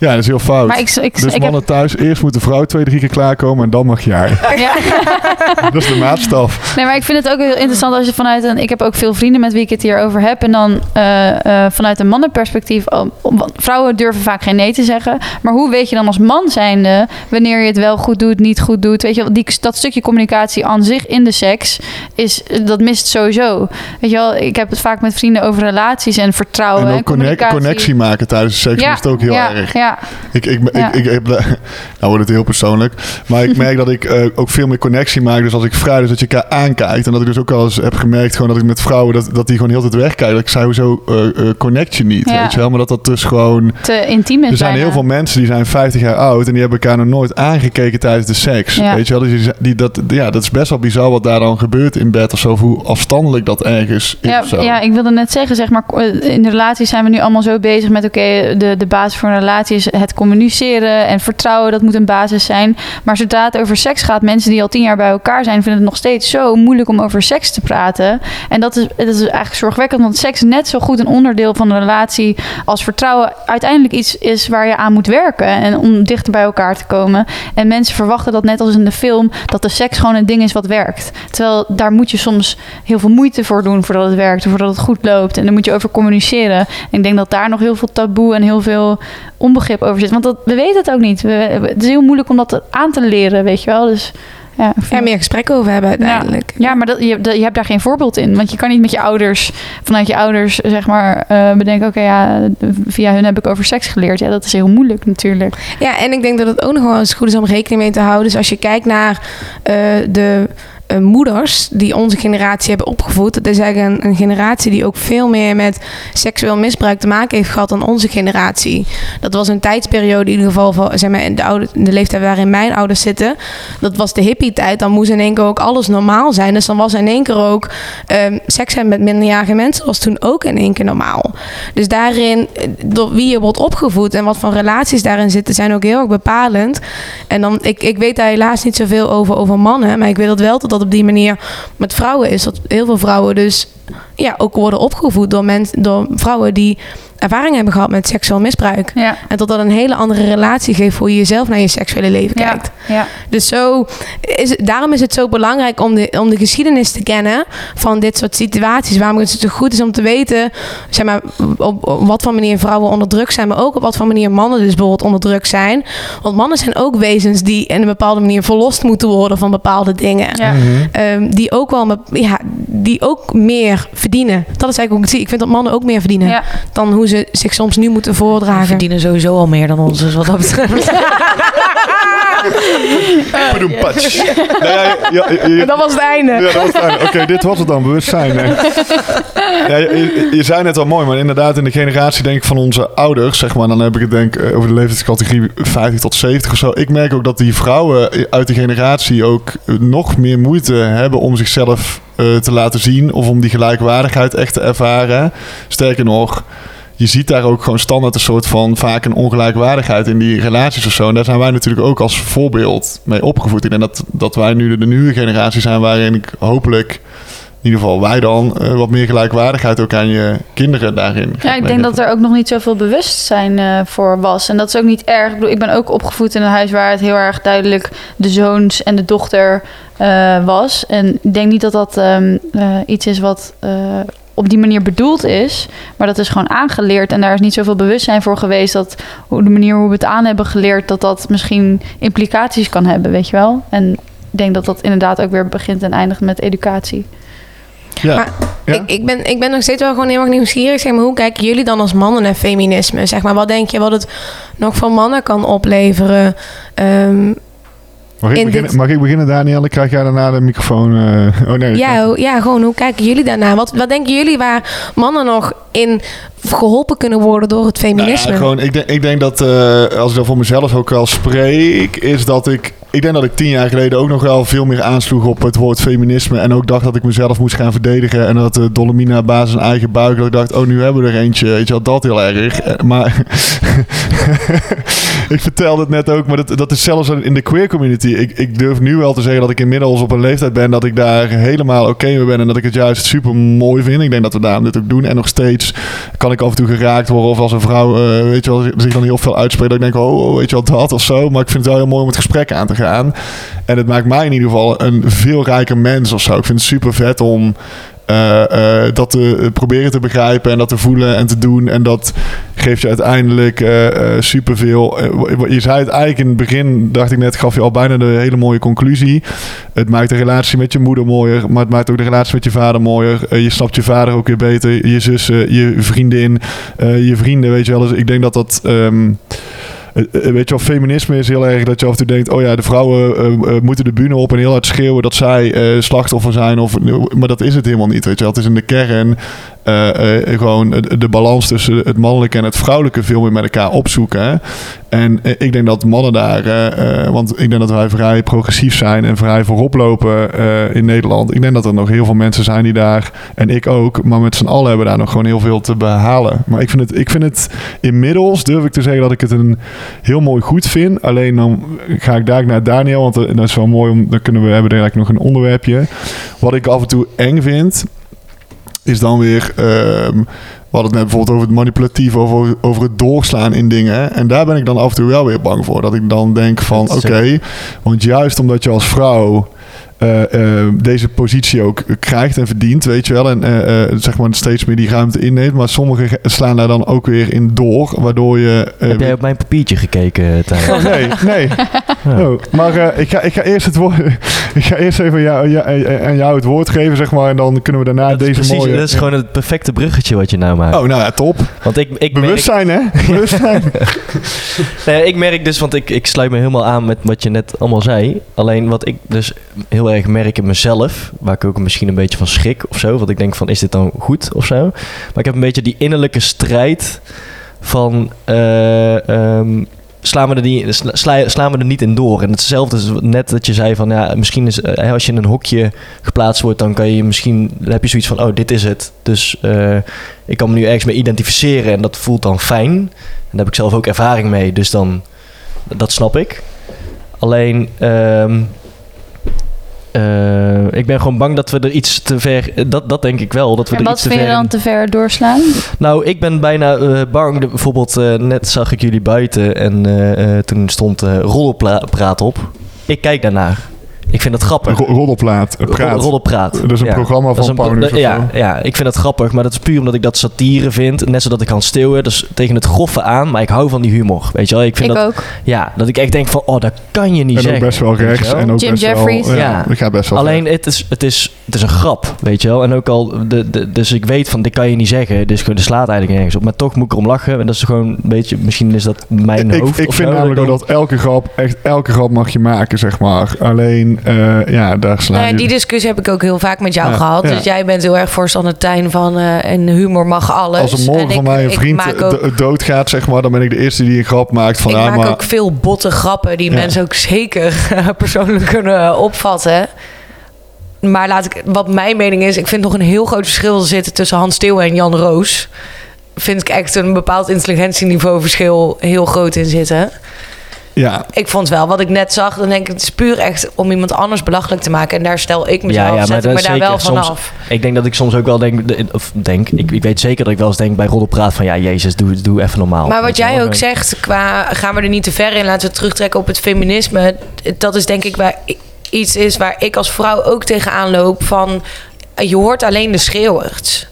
Ja, dat is heel fout. Maar ik, ik, dus ik heb, mannen thuis, eerst moet de vrouw twee, drie keer klaarkomen en dan mag jij. ja. *laughs* *laughs* dat is de maatstaf. Nee, maar ik vind het ook heel interessant als je vanuit een... Ik heb ook veel vrienden met wie ik het hierover heb. En dan eh, eh, vanuit een mannenperspectief... want vrouwen durven vaak geen nee te zeggen. Maar hoe weet je dan als man zijnde... wanneer je het wel goed doet, niet goed doet? Weet je wel, die, dat stukje communicatie aan zich in de seks... Is, dat mist sowieso. Weet je wel, ik heb het vaak met vrienden over relaties en vertrouwen en, en ook connect- communicatie. connectie maken tijdens de seks is het ook heel ja, erg. Ja, Ik, ik, ik, Ja. ik, heb, *laughs* nou wordt het heel persoonlijk. Maar ik *laughs* merk dat ik eh, ook veel meer connectie maak. Dus als ik vrij, dus dat je elkaar aankijkt. En dat ik dus ook al eens heb gemerkt, gewoon dat ik met vrouwen, dat, dat die gewoon heel tijd wegkijken. Dat ik zei, hoezo eh, eh, connect je niet? Ja. Weet je wel? Maar dat dat dus gewoon... te intiem is Er zijn bijna. heel veel mensen die zijn 50 jaar oud en die hebben elkaar nog nooit aangekeken tijdens de seks. Ja. Weet je wel? Dus die, dat, ja, dat is best wel bizar wat daar dan gebeurt in bed of zo. Hoe afstandelijk dat ergens is. Ja, ja, ik wilde net zeggen, zeg maar, in de relatie zijn we nu allemaal zo bezig met, oké, de, de basis voor een relatie is het communiceren en vertrouwen, dat moet een basis zijn. Maar zodra het over seks gaat, mensen die al tien jaar bij elkaar zijn, vinden het nog steeds zo moeilijk om over seks te praten. En dat is, is eigenlijk zorgwekkend, want seks is net zo goed een onderdeel van een relatie als vertrouwen uiteindelijk iets is waar je aan moet werken en om dichter bij elkaar te komen. En mensen verwachten dat net als in de film, dat de seks gewoon een ding is wat werkt. Terwijl daar moet je soms heel veel moeite voor doen voordat het werkt, voordat het goed loopt. En dan moet je over communiceren. En ik denk dat daar nog heel veel taboe en heel veel onbegrip over zit. Want dat, we weten het ook niet. We, het is heel moeilijk om dat aan te leren, weet je wel. Dus ja, Ja, meer gesprekken over hebben uiteindelijk. ja, maar dat, je, dat- je hebt daar geen voorbeeld in. Want je kan niet met je ouders, vanuit je ouders, zeg maar, eh, bedenken: oké, ja, via hun heb ik over seks geleerd. Ja, dat is heel moeilijk natuurlijk. Ja, en ik denk dat het ook nog wel eens goed is om rekening mee te houden. Dus als je kijkt naar eh, de eh, moeders die onze generatie hebben opgevoed. Dat is eigenlijk een, generatie die ook veel meer met seksueel misbruik te maken heeft gehad dan onze generatie. Dat was een tijdsperiode in ieder geval van zeg maar, de, oude, de leeftijd waarin mijn ouders zitten. Dat was de hippie-tijd. Dan moest in één keer ook alles normaal zijn. Dus dan was in één keer ook ehm, seks hebben met minderjarige mensen was toen ook in één keer normaal. Dus daarin, eh, door wie je wordt opgevoed en wat voor relaties daarin zitten, zijn ook heel erg bepalend. En dan, ik, ik weet daar helaas niet zoveel over, over mannen, maar ik weet dat wel dat op die manier met vrouwen is. Dat heel veel vrouwen dus ja, ook worden opgevoed door, mensen, door vrouwen die ervaring hebben gehad met seksueel misbruik. Ja, En dat dat een hele andere relatie geeft hoe je jezelf naar je seksuele leven ja, kijkt. ja. Dus zo is het, daarom is het zo belangrijk om de, om de geschiedenis te kennen van dit soort situaties. Waarom het zo goed is om te weten zeg maar, op, op wat voor manier vrouwen onder druk zijn, maar ook op wat voor manier mannen dus bijvoorbeeld onder druk zijn. Want mannen zijn ook wezens die in een bepaalde manier verlost moeten worden van bepaalde dingen. ja. Ehm, die ook wel met- ja, die ook meer verdienen. Dat is eigenlijk ook het zie. Ik vind dat mannen ook meer verdienen ja. dan hoe ze zich soms nu moeten voordragen. verdienen sowieso al meer dan ons, dus wat dat betreft. *laughs* Padoempatsch. Nou ja, ja, ja, ja, Dat was het einde. Ja, dat was het einde. Oké, dit was het dan, bewustzijn. Nee. Ja, je, je zei net al mooi, maar inderdaad in de generatie denk ik van onze ouders, zeg maar, dan heb ik het denk ik over de leeftijdscategorie 50 tot 70 of zo. Ik merk ook dat die vrouwen uit die generatie ook nog meer moeite hebben om zichzelf eh, te laten zien of om die gelijkwaardigheid echt te ervaren. Sterker nog, je ziet daar ook gewoon standaard een soort van vaak een ongelijkwaardigheid in die relaties of zo. En daar zijn wij natuurlijk ook als voorbeeld mee opgevoed. En dat, dat wij nu de nieuwe generatie zijn waarin ik hopelijk, in ieder geval wij dan, eh, wat meer gelijkwaardigheid ook aan je kinderen daarin. Ja, ik denk dat er ook nog niet zoveel bewustzijn eh, voor was. En dat is ook niet erg. Ik, bedoel, ik ben ook opgevoed in een huis waar het heel erg duidelijk de zoons en de dochter eh, was. En ik denk niet dat dat ehm, eh, iets is wat eh, op die manier bedoeld is. Maar dat is gewoon aangeleerd. En daar is niet zoveel bewustzijn voor geweest dat hoe de manier hoe we het aan hebben geleerd, dat dat misschien implicaties kan hebben, weet je wel. En ik denk dat dat inderdaad ook weer begint en eindigt met educatie. Ja. Maar Ja? ik, ik, ben, ik ben nog steeds wel gewoon heel erg nieuwsgierig. Zeg maar, hoe kijken jullie dan als mannen naar feminisme? Zeg maar, wat denk je wat het nog voor mannen kan opleveren? Ehm, Mag ik, in beginnen, dit- mag ik beginnen, Daniel? Dan krijg jij daarna de microfoon. eh, oh nee. ja, ja, gewoon hoe kijken jullie daarnaar? Wat, wat denken jullie waar mannen nog in geholpen kunnen worden door het Nou feminisme? ja, gewoon, ik, denk, ik denk dat, eh, als ik dan voor mezelf ook wel spreek, is dat ik... Ik denk dat ik tien jaar geleden ook nog wel veel meer aansloeg op het woord feminisme. En ook dacht dat ik mezelf moest gaan verdedigen. En dat uh, Dolomina basis een eigen buik. Dat ik dacht, oh, nu hebben we er eentje. Weet je wel, dat heel erg. Eh, Maar *laughs* ik vertelde het net ook, maar dat, dat is zelfs in de queer community. Ik, ik durf nu wel te zeggen dat ik inmiddels op een leeftijd ben dat ik daar helemaal oké mee ben. En dat ik het juist super mooi vind. Ik denk dat we daarom dit ook doen. En nog steeds kan ik af en toe geraakt worden. Of als een vrouw, eh, weet je wel, zich dan heel veel uitspreekt. Dat ik denk, oh, oh, weet je wel, dat of zo. Maar ik vind het wel heel mooi om het gesprek aan te gaan. En het maakt mij in ieder geval een veel rijker mens of zo. Ik vind het super vet om uh, uh, dat te proberen te begrijpen en dat te voelen en te doen. En dat geeft je uiteindelijk uh, superveel. je zei het eigenlijk in het begin, dacht ik net, gaf je al bijna de hele mooie conclusie. Het maakt de relatie met je moeder mooier, maar het maakt ook de relatie met je vader mooier. je snapt je vader ook weer beter, je zussen, je vriendin, je vrienden, weet je wel. Dus ik denk dat dat... Um, weet je wel, feminisme is heel erg dat je af en toe denkt... oh ja, de vrouwen uh, moeten de bühne op en heel hard schreeuwen... dat zij slachtoffer zijn. Of, maar dat is het helemaal niet, weet je. Het is in de kern gewoon de balans tussen het mannelijke en het vrouwelijke... veel meer met elkaar opzoeken. En ik denk dat mannen daar... want ik denk dat wij vrij progressief zijn... en vrij voorop lopen in Nederland. Ik denk dat er nog heel veel mensen zijn die daar... en ik ook, maar met z'n allen hebben daar nog gewoon heel veel te behalen. Maar ik vind het, ik vind het inmiddels, durf ik te zeggen... dat ik het een heel mooi goed vind. Alleen dan ga ik daar naar Daniel, want dat is wel mooi om. Dan kunnen we hebben eigenlijk nog een onderwerpje. Wat ik af en toe eng vind, is dan weer. Um, we hadden het net bijvoorbeeld over het manipulatief, over, over het doorslaan in dingen. En daar ben ik dan af en toe wel weer bang voor. Dat ik dan denk van oké, okay, want juist omdat je als vrouw. Uh, uh, deze positie ook krijgt en verdient, weet je wel. En uh, zeg maar steeds meer die ruimte inneemt. Maar sommigen slaan daar dan ook weer in door, waardoor je... Heb jij op mijn papiertje gekeken? Oh, nee, nee. *laughs* Ja. Oh, maar ik, ga, ik ga eerst het woord... *laughs* ik ga eerst even jou, jou, aan jou het woord geven, zeg maar. En dan kunnen we daarna dat deze precies, mooie... Dat is gewoon het perfecte bruggetje wat je nou maakt. Oh, nou ja, top. Want ik, ik Bewustzijn, merk... hè? *laughs* Bewustzijn. *laughs* nee, ik merk dus, want ik, ik sluit me helemaal aan met wat je net allemaal zei. Alleen wat ik dus heel erg merk in mezelf, waar ik ook misschien een beetje van schrik of zo. Want ik denk van, is dit dan goed of zo? Maar ik heb een beetje die innerlijke strijd van... Uh, um, slaan we, er niet, sla, slaan we er niet in door. En hetzelfde is net dat je zei van ja, misschien is uh, als je in een hokje geplaatst wordt, dan kan je misschien heb je zoiets van oh, dit is het. Dus uh, ik kan me nu ergens mee identificeren en dat voelt dan fijn. En daar heb ik zelf ook ervaring mee, dus dan dat snap ik. Alleen um, uh, ik ben gewoon bang dat we er iets te ver. Dat, dat denk ik wel. Dat we en er wat iets te vind ver je dan te ver doorslaan? Nou, ik ben bijna uh, bang. De, bijvoorbeeld, uh, net zag ik jullie buiten en uh, toen stond Roddelpraat op. Ik kijk daarnaar. Ik vind het grappig. Ro- Roddelplaat. Praat. Roddelpraat. Dat is een ja. programma Dat van pro- Paulus of ja, ja, ik vind dat grappig, maar dat is puur omdat ik dat satire vind. Net zodat ik kan steeuwen, dus tegen het groffe aan. Maar ik hou van die humor, weet je wel. Ik vind Ik dat, ook. Ja, dat ik echt denk van, oh, dat kan je niet En ook zeggen. best wel rechts. En ook Jim best Jeffries. wel... Ja, Ja. dat gaat best wel Alleen, het is, het, is, het is een grap, weet je wel. En ook al, de, de, dus ik weet van, dit kan je niet zeggen. Dus er slaat eigenlijk nergens op. Maar toch moet ik erom lachen. En dat is gewoon een beetje, misschien is dat mijn ik, hoofd ik of vind zo, namelijk dat elke grap, echt elke grap mag je maken, zeg maar. Alleen, eh, ja, daar slaan Nou, die discussie heb ik ook heel vaak met jou Ja, gehad. ja. Dus jij bent heel erg voorstander Tijn van eh en humor mag alles. Als er morgen En van mij een vriend ook- do- doodgaat, zeg maar, dan ben ik de eerste die een grap maakt van... ik maak maar, ook veel botte grappen die Ja. mensen ook zeker *laughs* persoonlijk kunnen opvatten. Maar laat ik, wat mijn mening is, ik vind nog een heel groot verschil zitten tussen Hans Steeuwen en Jan Roos. vind ik echt een bepaald intelligentieniveauverschil heel groot in zitten. Ja, Ik vond wel, wat ik net zag, dan denk ik, het is puur echt om iemand anders belachelijk te maken. En daar stel ik mezelf, Ja, ja, maar zet ik me daar wel Soms- vanaf. Ik denk dat ik soms ook wel denk, of denk, ik, ik weet zeker dat ik wel eens denk bij roddelpraat van ja, jezus, doe, doe even normaal. Maar wat jij ook zegt, qua gaan we er niet te ver in, laten we terugtrekken op het feminisme. Dat is denk ik waar iets is waar ik als vrouw ook tegenaan loop van je hoort alleen de schreeuwers.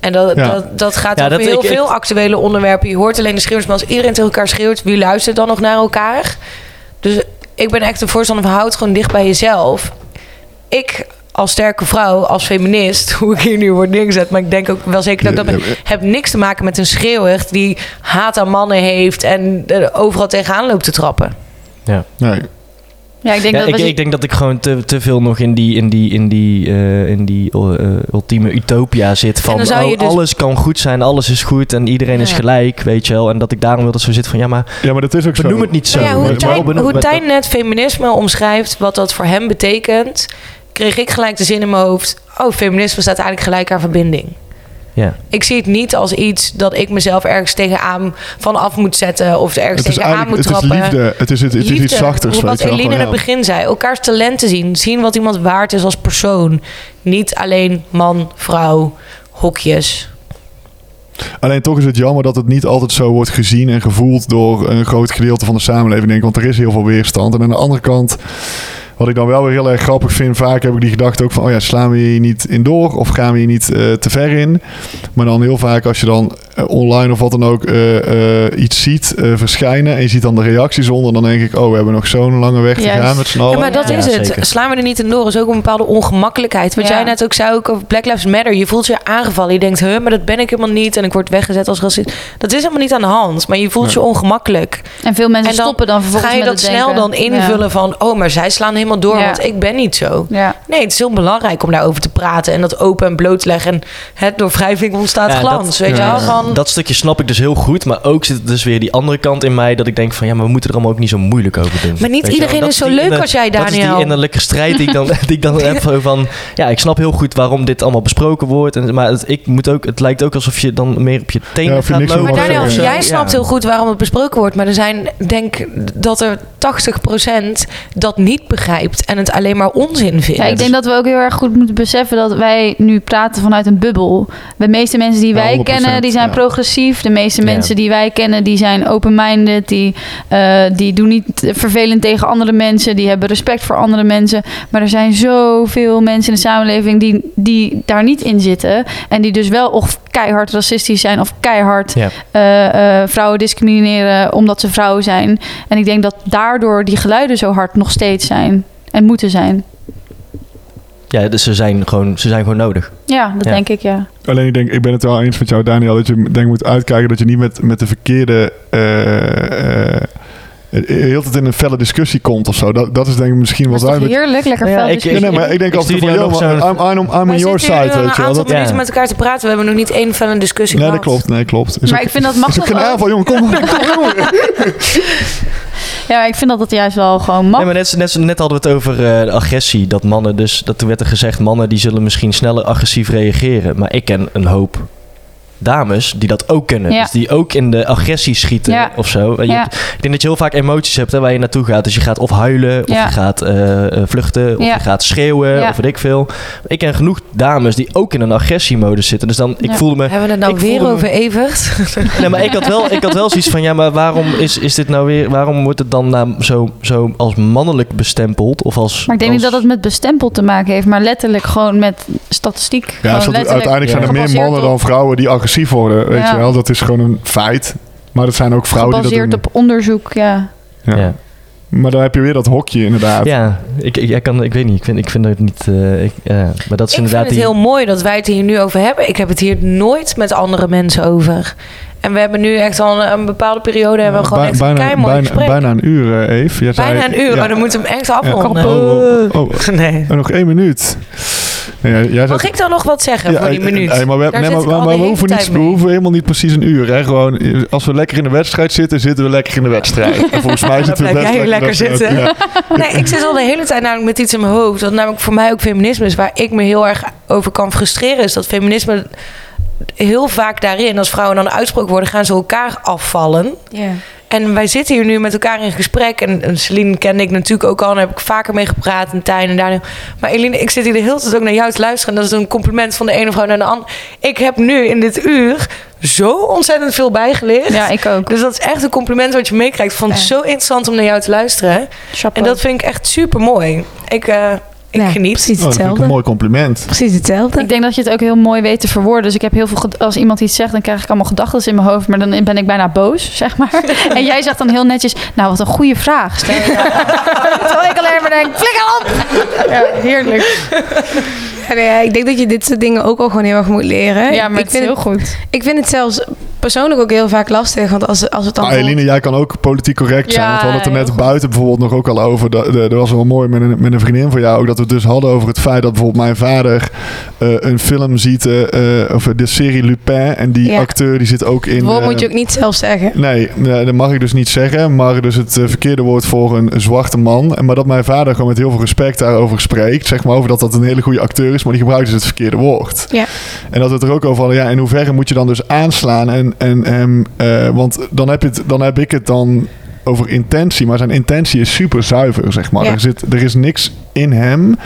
En dat, Ja. dat, dat gaat Ja, over dat- heel ik- ik- veel actuele onderwerpen. Je hoort alleen de schreeuwers, maar als iedereen tegen elkaar schreeuwt, wie luistert dan nog naar elkaar? Dus ik ben echt een voorstander van houd gewoon dicht bij jezelf. Ik als sterke vrouw, als feminist, *laughs* hoe ik hier nu word neergezet, maar ik denk ook wel zeker dat ik dat heb niks te maken met een schreeuwer die haat aan mannen heeft en er overal tegenaan loopt te trappen. nee. Ja, ik denk Ja, dat ik, we- ik denk dat ik gewoon te, te veel nog in die, in die, in die, eh, in die eh, ultieme utopia zit. Van oh, dus- alles kan goed zijn, alles is goed en iedereen is gelijk, weet je wel. En dat ik daarom wil dat zo zit van ja, maar ja, maar dat is ook zo. benoem het niet zo. Ja, hoe maar- Tijn, benoem- hoe Tijn net feminisme omschrijft, wat dat voor hem betekent, kreeg ik gelijk de zin in mijn hoofd. Oh, feminisme staat eigenlijk gelijk aan verbinding. Ja. Ik zie het niet als iets dat ik mezelf ergens tegenaan van af moet zetten of er ergens tegenaan moet het is trappen. liefde. Het is, het, het is iets zachters. Wat Eline in het begin zei. Elkaars talenten zien. Zien wat iemand waard is als persoon. Niet alleen man, vrouw, hokjes. Alleen toch is het jammer dat het niet altijd zo wordt gezien en gevoeld door een groot gedeelte van de samenleving. Denk, ik, want er is heel veel weerstand. En aan de andere kant, wat ik dan wel weer heel erg grappig vind, vaak heb ik die gedachte ook van, oh ja, slaan we hier niet in door of gaan we hier niet eh, te ver in? Maar dan heel vaak als je dan online of wat dan ook eh, eh, iets ziet eh, verschijnen en je ziet dan de reacties onder, dan denk ik, oh, we hebben nog zo'n lange weg te gaan met z'n allen. Ja, maar dat Ja, is het. zeker. Slaan we er niet in door is ook een bepaalde ongemakkelijkheid. Wat Ja. jij net ook zei ook over Black Lives Matter. Je voelt je aangevallen. Je denkt, huh, maar dat ben ik helemaal niet. En ik word weggezet als racist. Dat is helemaal niet aan de hand. Maar je voelt Nee. je ongemakkelijk. en veel mensen en dan stoppen dan vervolgens Ga je met dat het snel denken. dan invullen van... oh, maar zij slaan helemaal door, Ja. want ik ben niet zo. Ja. Nee, het is heel belangrijk om daarover te praten... en dat open en bloot te leggen. En het door wrijving ontstaat Ja, glans, dat- weet je wel? Van, Dat stukje snap ik dus heel goed, maar ook zit dus weer die andere kant in mij dat ik denk van ja, maar we moeten er allemaal ook niet zo moeilijk over doen. Maar niet iedereen is zo leuk als jij, Dat is die Daniel. innerlijke strijd die ik dan, *laughs* die ik dan heb van ja, ik snap heel goed waarom dit allemaal besproken wordt, en, maar het, ik moet ook, het lijkt ook alsof je dan meer op je tenen Ja, gaat niks lopen. Maar Daniel, jij snapt Ja. heel goed waarom het besproken wordt. Maar er zijn, denk dat er 80% dat niet begrijpt en het alleen maar onzin vindt. Ja, ik denk dat we ook heel erg goed moeten beseffen dat wij nu praten vanuit een bubbel. De meeste mensen die wij 100%, kennen, die zijn ja. Progressief. De meeste mensen die wij kennen, die zijn open-minded. Die, eh, die doen niet vervelend tegen andere mensen. Die hebben respect voor andere mensen. Maar er zijn zoveel mensen in de samenleving die, die daar niet in zitten. En die dus wel of keihard racistisch zijn of keihard Ja. eh, eh, vrouwen discrimineren omdat ze vrouwen zijn. En ik denk dat daardoor die geluiden zo hard nog steeds zijn en moeten zijn. Ja, dus ze zijn gewoon, ze zijn gewoon nodig. Ja, dat Ja. denk ik, ja. Alleen ik denk, ik ben het wel eens met jou, Daniel, dat je denk ik moet uitkijken dat je niet met, met de verkeerde. eh eh, heel tijd in een felle discussie komt of zo. Dat, dat is denk ik misschien Dat toch duidelijk. heerlijk, lekker Ja, fel ik- discussie. Ja, nee, maar ik denk Ik altijd van, nog maar I'm, I'm, I'm We on your zitten hier side, een weet je wel. aantal Dat, Ja. minuten met elkaar te praten. We hebben nog niet één felle discussie nee, dat gehad. klopt. Nee, klopt. Is Maar ook- ik vind dat mag is ook toch geen aanval, jongen. Kom, *laughs* kom. Ja, ik vind dat het juist wel gewoon mag. Nee, maar net, net, net hadden we het over eh, de agressie. Dat mannen dus, dat toen werd er gezegd, mannen die zullen misschien sneller agressief reageren. Maar ik ken een hoop dames die dat ook kunnen. Ja. Dus die ook in de agressie schieten Ja. of zo. Je Ja. hebt- ik denk dat je heel vaak emoties hebt hè, waar je naartoe gaat. Dus je gaat of huilen, of Ja. je gaat eh, eh, vluchten, of Ja. je gaat schreeuwen, Ja. of weet ik veel. Ik ken genoeg dames die ook in een agressiemodus zitten. Dus dan, ik Ja. voelde me... Hebben we het nou weer me- over Evert? *laughs* Nee, maar ik had wel, ik had wel zoiets van, ja, maar waarom is, is dit nou weer, waarom wordt het dan nou zo, zo als mannelijk bestempeld? Of als, Maar ik denk niet als- dat het met bestempel te maken heeft, maar letterlijk gewoon met statistiek. Ja, uiteindelijk zijn er meer mannen dan vrouwen die agressief worden. Weet Ja. je wel, dat is gewoon een feit. Maar dat zijn ook vrouwen die dat Gebaseerd doen. op onderzoek, ja. Ja. Ja. Maar dan heb je weer dat hokje inderdaad. Ja, ik, ik, ik kan, ik weet niet. Ik vind, ik vind het niet. eh, ik. Maar dat is Ik inderdaad vind het die. heel mooi dat wij het hier nu over hebben. Ik heb het hier nooit met andere mensen over. En we hebben nu echt al een, een bepaalde periode... hebben we gewoon Bij- echt een bijna, keimooi bijna, gesprek. bijna een uur, eh, Eve. Jij zei- Bijna een uur, Ja. maar dan moeten we hem echt Ja. afronden. Oh, oh, oh. *laughs* Nee. Oh, nog één minuut. Jij- jij Mag ik dan nog wat zeggen Ja, voor die eh, minuut? eh, maar we, nee, maar, we, hoeven niet, we hoeven helemaal niet precies een uur. Hè? Gewoon, eh, als we lekker in de wedstrijd zitten, zitten we lekker in de wedstrijd. *laughs* En volgens mij zitten we blijf best jij lekker zitten. Ja. *laughs* Nee, ik zit al de hele tijd namelijk met iets in mijn hoofd. Dat namelijk voor mij ook feminisme is. Waar ik me heel erg over kan frustreren. Is dat feminisme heel vaak daarin, als vrouwen dan uitsproken worden, gaan ze elkaar afvallen. Ja. En wij zitten hier nu met elkaar in gesprek. En, en Celine kende ik natuurlijk ook al. En daar heb ik vaker mee gepraat. En Tijn en Daniel. Maar Eline, ik zit hier de hele tijd ook naar jou te luisteren. En dat is een compliment van de ene vrouw naar de andere. Ik heb nu in dit uur zo ontzettend veel bijgeleerd. Ja, ik ook. Dus dat is echt een compliment wat je meekrijgt. Ik vond het Ja. zo interessant om naar jou te luisteren. En dat vind ik echt super mooi. Ik, eh, ik Ja, geniet. Precies Oh, dat vind ik hetzelfde. een mooi compliment. Precies hetzelfde. Ik denk dat je het ook heel mooi weet te verwoorden. Dus ik heb heel veel... Als iemand iets zegt, dan krijg ik allemaal gedachten in mijn hoofd. Maar dan ben ik bijna boos, *laughs* zeg maar. En jij zegt dan heel netjes... Nou, wat een goede vraag. *laughs* Terwijl ik alleen maar denk... Flikker op! Ja, heerlijk. Ja, ik denk dat je dit soort dingen ook al gewoon heel erg moet leren. Ja, maar ik het is vind heel goed. Ik vind het zelfs persoonlijk ook heel vaak lastig. Want als, als het dan... Maar Eline, jij kan ook politiek correct zijn. Ja, want we hadden het er net goed. buiten bijvoorbeeld nog ook al over. Dat, dat was wel mooi met een, met een vriendin van jou. Ook dat we het dus hadden over het feit dat bijvoorbeeld mijn vader eh, een film ziet. eh, eh, over de serie Lupin. En die Ja. acteur die zit ook in... Het woord eh, moet je ook niet zelf zeggen. Nee, nee, dat mag ik dus niet zeggen. Maar dus het verkeerde woord voor een zwarte man. En Maar dat mijn vader gewoon met heel veel respect daarover spreekt. Zeg maar over dat dat een hele goede acteur is. Maar die gebruikt dus het verkeerde woord. Ja. En dat we het er ook over hadden. Ja, in hoeverre moet je dan dus aanslaan? En, en hem, eh, want dan heb, je het, dan heb ik het dan over intentie. Maar zijn intentie is super zuiver, zeg maar. Ja. Er, zit, er is niks in hem.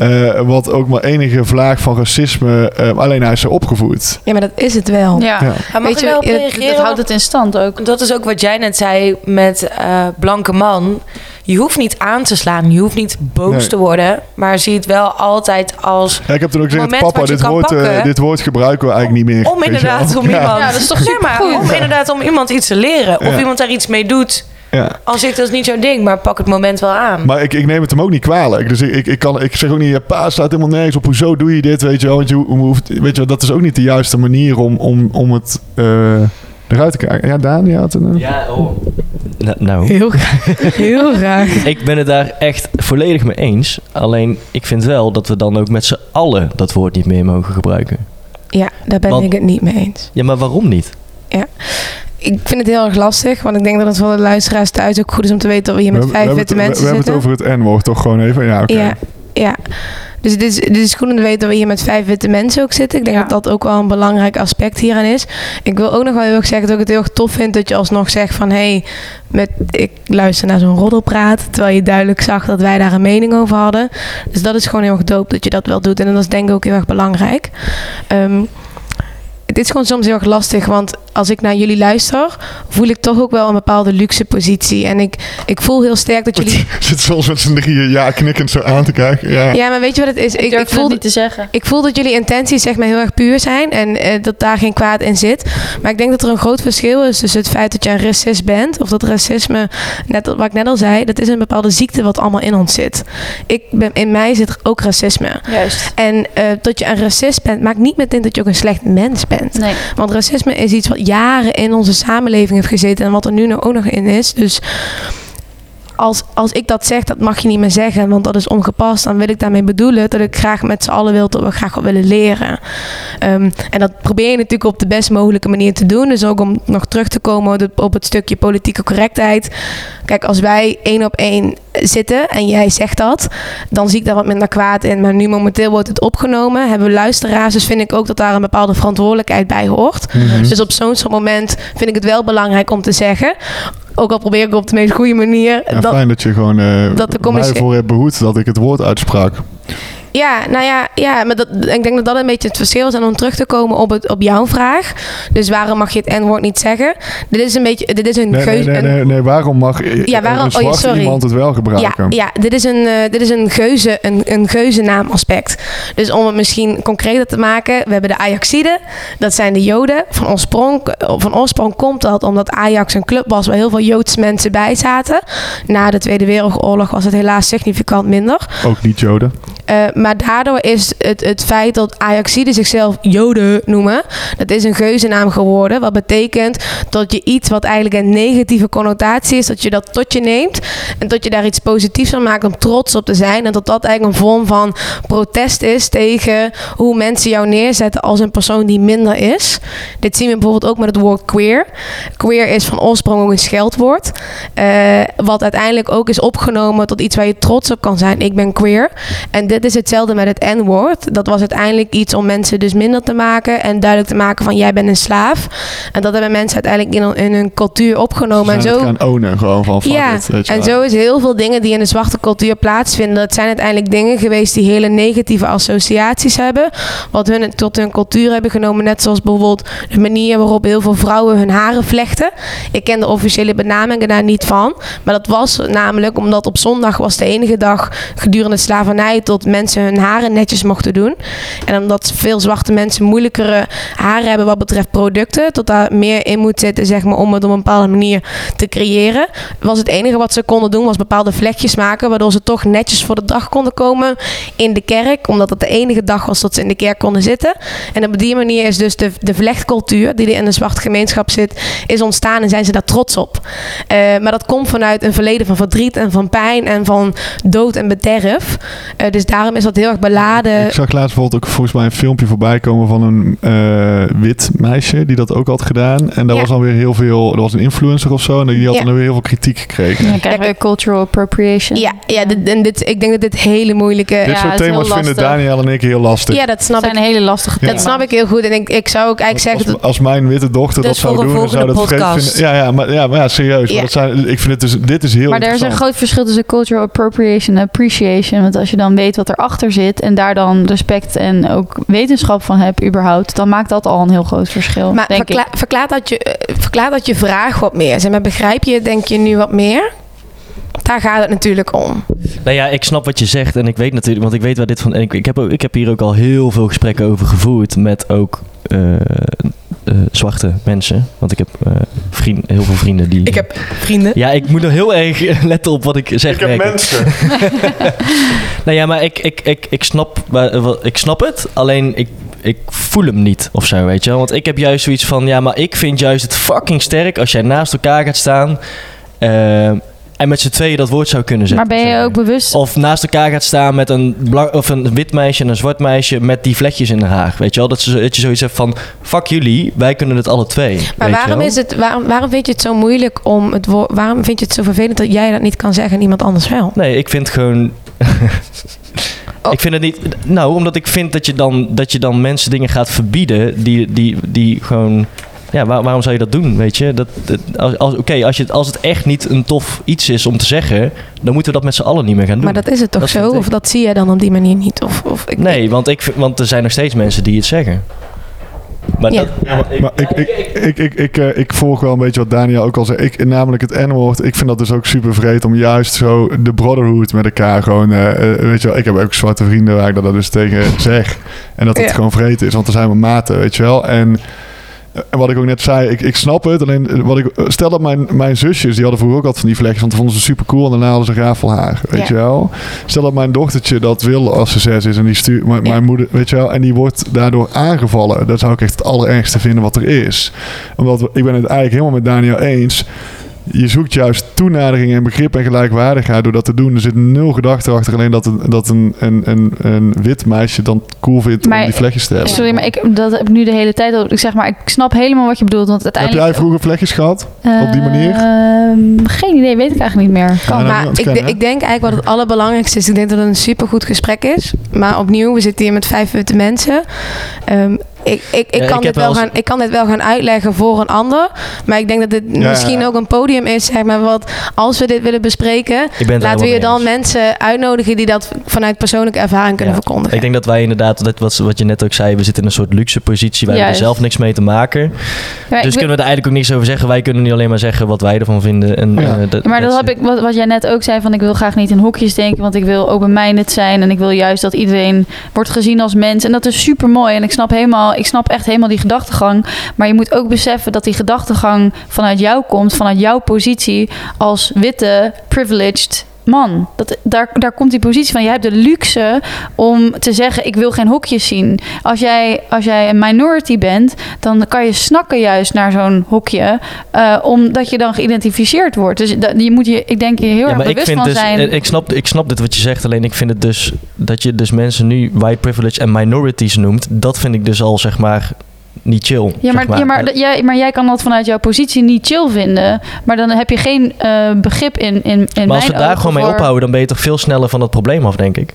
Eh, wat ook maar enige vlaag van racisme. eh, alleen hij is zo opgevoed. Ja, maar dat is het wel. Ja. Ja. Maar Weet je, wel reageren? Dat houdt het in stand ook. Dat is ook wat jij net zei met eh, blanke man. Je hoeft niet aan te slaan, je hoeft niet boos Nee. te worden. Maar zie het wel altijd als Ja, ik heb toen ook gezegd, papa, dit woord, dit woord gebruiken we eigenlijk niet meer. om inderdaad om Ja. iemand... Ja, dat is toch maar om inderdaad om iemand iets te leren. Of Ja. iemand daar iets mee doet. Ja. Als ik, dat is niet jouw ding, maar pak het moment wel aan. Maar ik, ik neem het hem ook niet kwalijk. Dus ik, ik, ik, kan, ik zeg ook niet, ja, pa staat helemaal nergens op. Hoezo doe je dit? Weet je wel, want je ho- hoeft, weet je wel, dat is ook niet de juiste manier om, om, om het eh, eruit te krijgen. Ja, Daan, die had een... eh, Ja, oh. Nou, nou. Heel graag. *laughs* Heel graag. ik ben het daar echt volledig mee eens. Alleen, ik vind wel dat we dan ook met z'n allen dat woord niet meer mogen gebruiken. Ja, daar ben Want- ik het niet mee eens. Ja, maar waarom niet? Ik vind het heel erg lastig, want ik denk dat het voor de luisteraars thuis ook goed is om te weten dat we hier met we, vijf witte het, we, mensen we hebben het zitten. over het N-woord toch gewoon even? Ja, oké. Ja, ja. Dus het is, het is goed om te weten dat we hier met vijf witte mensen ook zitten. Ik denk Ja. dat dat ook wel een belangrijk aspect hieraan is. Ik wil ook nog wel heel erg zeggen dat ik het heel erg tof vind dat je alsnog zegt van... hé, hey, met ik luister naar zo'n roddelpraat, terwijl je duidelijk zag dat wij daar een mening over hadden. Dus dat is gewoon heel erg dope dat je dat wel doet. En dat is denk ik ook heel erg belangrijk. Ehm, het is gewoon soms heel erg lastig, want als ik naar jullie luister, voel ik toch ook wel een bepaalde luxe positie. En ik, ik voel heel sterk dat jullie... *laughs* Zit soms met z'n drieën ja knikkend zo aan te kijken. Ja. Ja, maar weet je wat het is? Ik, ik, durf voel, het niet te zeggen. ik voel dat jullie intenties zeg maar heel erg puur zijn en eh, dat daar geen kwaad in zit. Maar ik denk dat er een groot verschil is tussen het feit dat je een racist bent of dat racisme, net wat ik net al zei, dat is een bepaalde ziekte wat allemaal in ons zit. Ik ben, in mij zit ook racisme. Juist. En eh, dat je een racist bent, maakt niet meteen dat je ook een slecht mens bent. Nee. Want racisme is iets wat jaren in onze samenleving heeft gezeten en wat er nu nog ook nog in is. Dus als, als ik dat zeg, dat mag je niet meer zeggen, want dat is ongepast. Dan wil ik daarmee bedoelen dat ik graag met z'n allen wil dat we graag wat willen leren. Ehm, en dat probeer je natuurlijk op de best mogelijke manier te doen. Dus ook om nog terug te komen op het, stukje politieke correctheid. Kijk, als wij één op één zitten en jij zegt dat, dan zie ik daar wat minder kwaad in. Maar nu momenteel wordt het opgenomen, hebben we luisteraars. Dus vind ik ook dat daar een bepaalde verantwoordelijkheid bij hoort. Mhm. Dus op zo'n soort moment vind ik het wel belangrijk om te zeggen. Ook al probeer ik op de meest goede manier. Ja, dat, fijn dat je gewoon eh dat de mij ervoor hebt behoed dat ik het woord uitsprak. Ja, nou ja, ja maar dat, ik denk dat dat een beetje het verschil is. En om terug te komen op, het, op jouw vraag. Dus waarom mag je het N-woord niet zeggen? Dit is een beetje, dit is een Nee, nee, geuze. nee, nee, nee, waarom mag eh, Ja, waarom- een oh ja, sorry. iemand het wel Ja, gebruiken? ja dit is een, eh, dit is een geuze, een, een geuzennaam aspect. Dus om het misschien concreter te maken, we hebben de Ajaxiden, dat zijn de Joden. Van oorsprong, van oorsprong komt dat omdat Ajax een club was waar heel veel Joodse mensen bij zaten. Na de Tweede Wereldoorlog was het helaas significant minder. Ook niet Joden. Eh, maar daardoor is het, het feit dat Ajaxiden zichzelf Joden noemen, dat is een geuzennaam geworden. Wat betekent dat je iets wat eigenlijk een negatieve connotatie is, dat je dat tot je neemt. En dat je daar iets positiefs van maakt om trots op te zijn. En dat dat eigenlijk een vorm van protest is tegen hoe mensen jou neerzetten als een persoon die minder is. Dit zien we bijvoorbeeld ook met het woord queer. Queer is van oorsprong ook een scheldwoord. eh, wat uiteindelijk ook is opgenomen tot iets waar je trots op kan zijn. Ik ben queer. En dit is hetzelfde met het N-woord. Dat was uiteindelijk iets om mensen dus minder te maken en duidelijk te maken van jij bent een slaaf. En dat hebben mensen uiteindelijk in, hun- in hun cultuur opgenomen. En zo, gaan ownen gewoon van ja, it, en zo is heel veel dingen die in de zwarte cultuur plaatsvinden. Dat zijn uiteindelijk dingen geweest die hele negatieve associaties hebben. Wat hun tot hun cultuur hebben genomen. Net zoals bijvoorbeeld de manier waarop heel veel vrouwen hun haren vlechten. Ik ken de officiële benamingen daar niet van. Maar dat was namelijk omdat op zondag was de enige dag gedurende de slavernij tot mensen hun haren netjes mochten doen. En omdat veel zwarte mensen moeilijkere haren hebben wat betreft producten, tot daar meer in moet zitten zeg maar, om het op een bepaalde manier te creëren, was het enige wat ze konden doen was bepaalde vlechtjes maken, waardoor ze toch netjes voor de dag konden komen in de kerk, omdat het de enige dag was dat ze in de kerk konden zitten. En op die manier is dus de, de vlechtcultuur die er in de zwarte gemeenschap zit, is ontstaan en zijn ze daar trots op. Eh, maar dat komt vanuit een verleden van verdriet en van pijn en van dood en bederf. Eh, dus daarom is dat heel erg beladen. Ik zag laatst bijvoorbeeld ook volgens mij een filmpje voorbij komen van een eh, wit meisje die dat ook had gedaan. En daar Ja. was dan weer heel veel, er was een influencer of zo en die had Ja. dan weer heel veel kritiek gekregen. Dan krijgen we cultural appropriation. Ja, ja dit, en dit, ik denk dat dit hele moeilijke... Dit Ja, soort thema's vinden lastig. Daniel en ik heel lastig. Ja, dat snap Dat ik. zijn hele lastige thema's. Dat snap ik heel goed. En ik, ik zou ook eigenlijk zeggen... Als, dat- als mijn witte dochter Dat dat zou doen, dan zou dat podcast. vinden. Ja, ja, maar, ja, maar ja, serieus. Ja. Maar dat zijn, ik vind het dus, dit is heel Maar er is een groot verschil tussen cultural appropriation en appreciation. Want als je dan weet wat erachter zit en daar dan respect en ook wetenschap van hebt überhaupt, dan maakt dat al een heel groot verschil, maar verklaar, dat je, eh, verklaar dat je vraag wat meer. Zeg maar, begrijp je, denk je nu wat meer? Daar gaat het natuurlijk om. Nou ja, ik snap wat je zegt en ik weet natuurlijk, want ik weet waar dit van. en Ik, ik, heb, ook, ik heb hier ook al heel veel gesprekken over gevoerd met ook eh, eh, zwarte mensen. Want ik heb eh, vriend, heel veel vrienden die. Ik heb vrienden. Ja, ik moet er heel erg *laughs* letten op wat ik zeg. Ik heb mensen. *laughs* Nou ja, maar ik, ik, ik, ik, snap, ik snap het. Alleen ik, ik voel hem niet of zo, weet je wel. Want ik heb juist zoiets van... Ja, maar ik vind juist het fucking sterk als jij naast elkaar gaat staan... en met z'n tweeën dat woord zou kunnen zeggen. Maar ben je ook bewust... Of naast elkaar gaat staan met een, blan- of een wit meisje en een zwart meisje met die vlekjes in haar haar. Weet je wel? Dat, ze, dat je zoiets hebt van, fuck jullie, wij kunnen het alle twee. Maar waarom, is het, waarom, waarom vind je het zo moeilijk om het woord... Waarom vind je het zo vervelend dat jij dat niet kan zeggen en iemand anders wel? Nee, ik vind gewoon... *laughs* Oh. Ik vind het niet... Nou, omdat ik vind dat je dan, dat je dan mensen dingen gaat verbieden die, die, die gewoon... Ja, waar- waarom zou je dat doen, weet je? Dat, dat- als, als, Oké, als, je het- als het echt niet een tof iets is om te zeggen... dan moeten we dat met z'n allen niet meer gaan doen. Maar dat is het toch Dat zo? Of dat zie jij dan op die manier niet? Of, of ik, Nee, want, ik, want er zijn nog steeds mensen die het zeggen. Maar Ja. dat, Maar ik, ik, ik, ik, ik, eh, ik volg wel een beetje wat Daniel ook al zei. Ik, namelijk het N-woord. Ik vind dat dus ook super vreed om juist zo de brotherhood met elkaar gewoon... eh, eh, weet je wel, ik heb ook zwarte vrienden waar ik dat dus tegen zeg. En dat het Ja. gewoon vreed is, want er zijn we maten, weet je wel. En, en wat ik ook net zei, ik, ik snap het. Alleen eh, wat ik, stel dat mijn, mijn zusjes, die hadden vroeger ook altijd van die vlekjes, want vonden ze super cool en daarna hadden ze rafelhaar, weet Ja. je wel. Stel dat mijn dochtertje dat wil als ze zes is en die stuurt mijn, Ja. mijn moeder, weet je wel, en die wordt daardoor aangevallen. Dat zou ik echt het allerergste vinden wat er is. Omdat ik ben het eigenlijk helemaal met Daniel eens. Je zoekt juist toenadering en begrip en gelijkwaardigheid door dat te doen. Er zit nul gedachte achter. Alleen dat, een, dat een, een, een, een wit meisje dan cool vindt Maar- om die vlekjes te hebben. Sorry, maar ik, dat heb ik nu de hele tijd al. Ik zeg maar, ik snap helemaal wat je bedoelt. Want Heb uiteindelijk... jij vroeger vlekjes gehad? op die manier? Ehm, geen idee, weet ik eigenlijk niet meer. Ja, Kan. Maar ik, ik denk eigenlijk wat het allerbelangrijkste is. Ik denk dat het een supergoed gesprek is. Maar opnieuw, we zitten hier met vijf witte mensen. Ehm, ik, ik, ik, Ja, kan ik dit wel eens- gaan, ik kan dit wel gaan uitleggen voor een ander. Maar ik denk dat dit Ja, misschien ja. ook een podium is. Zeg maar, wat, als we dit willen bespreken, laten we er je dan eens. mensen uitnodigen die dat vanuit persoonlijke ervaring kunnen Ja. verkondigen. Ik denk dat wij inderdaad, dat wat, wat je net ook zei, we zitten in een soort luxe positie. Wij hebben er zelf niks mee te maken. Dus kunnen we er eigenlijk ook niks over zeggen. Wij kunnen niet alleen maar zeggen wat wij ervan vinden. En, Ja. eh, dat, Maar dat heb ik, wat, wat jij net ook zei, van ik wil graag niet in hokjes denken, want ik wil open-minded zijn en ik wil juist dat iedereen wordt gezien als mens. En dat is super mooi en ik snap helemaal, ik snap echt helemaal die gedachtegang. Maar je moet ook beseffen dat die gedachtegang vanuit jou komt, vanuit jouw positie als witte, privileged man. Dat, daar, daar komt die positie van. Je hebt de luxe om te zeggen: ik wil geen hokjes zien. Als jij, als jij een minority bent, dan kan je snakken juist naar zo'n hokje, eh, omdat je dan geïdentificeerd wordt. Dus dat, je moet je, ik denk, je heel Ja, erg maar ik bewust vind van dus, zijn. eh, ik snap, ik snap dit wat je zegt, alleen ik vind het dus dat je dus mensen nu white privilege en minorities noemt, dat vind ik dus al zeg maar niet chill. Ja, maar, zeg Ja, maar, jij, maar jij kan dat vanuit jouw positie niet chill vinden. Maar dan heb je geen eh, begrip in, in, in maar als we daar gewoon mee ophouden, dan ben je toch veel sneller van dat probleem af, denk ik.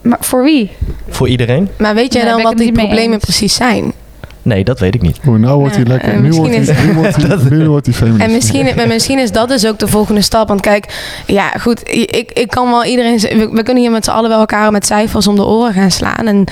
Maar voor wie? Voor iedereen? Maar weet jij Nee, dan wat die problemen precies zijn? Nee, dat weet ik niet. Oeh, nou wordt hij lekker. en Nu wordt hij, misschien nu wordt hij, nu wordt hij feminist. En misschien, maar misschien is dat dus ook de volgende stap. Want kijk, ja, goed, ik, ik kan wel iedereen. we kunnen hier met z'n allen wel elkaar met cijfers om de oren gaan slaan. En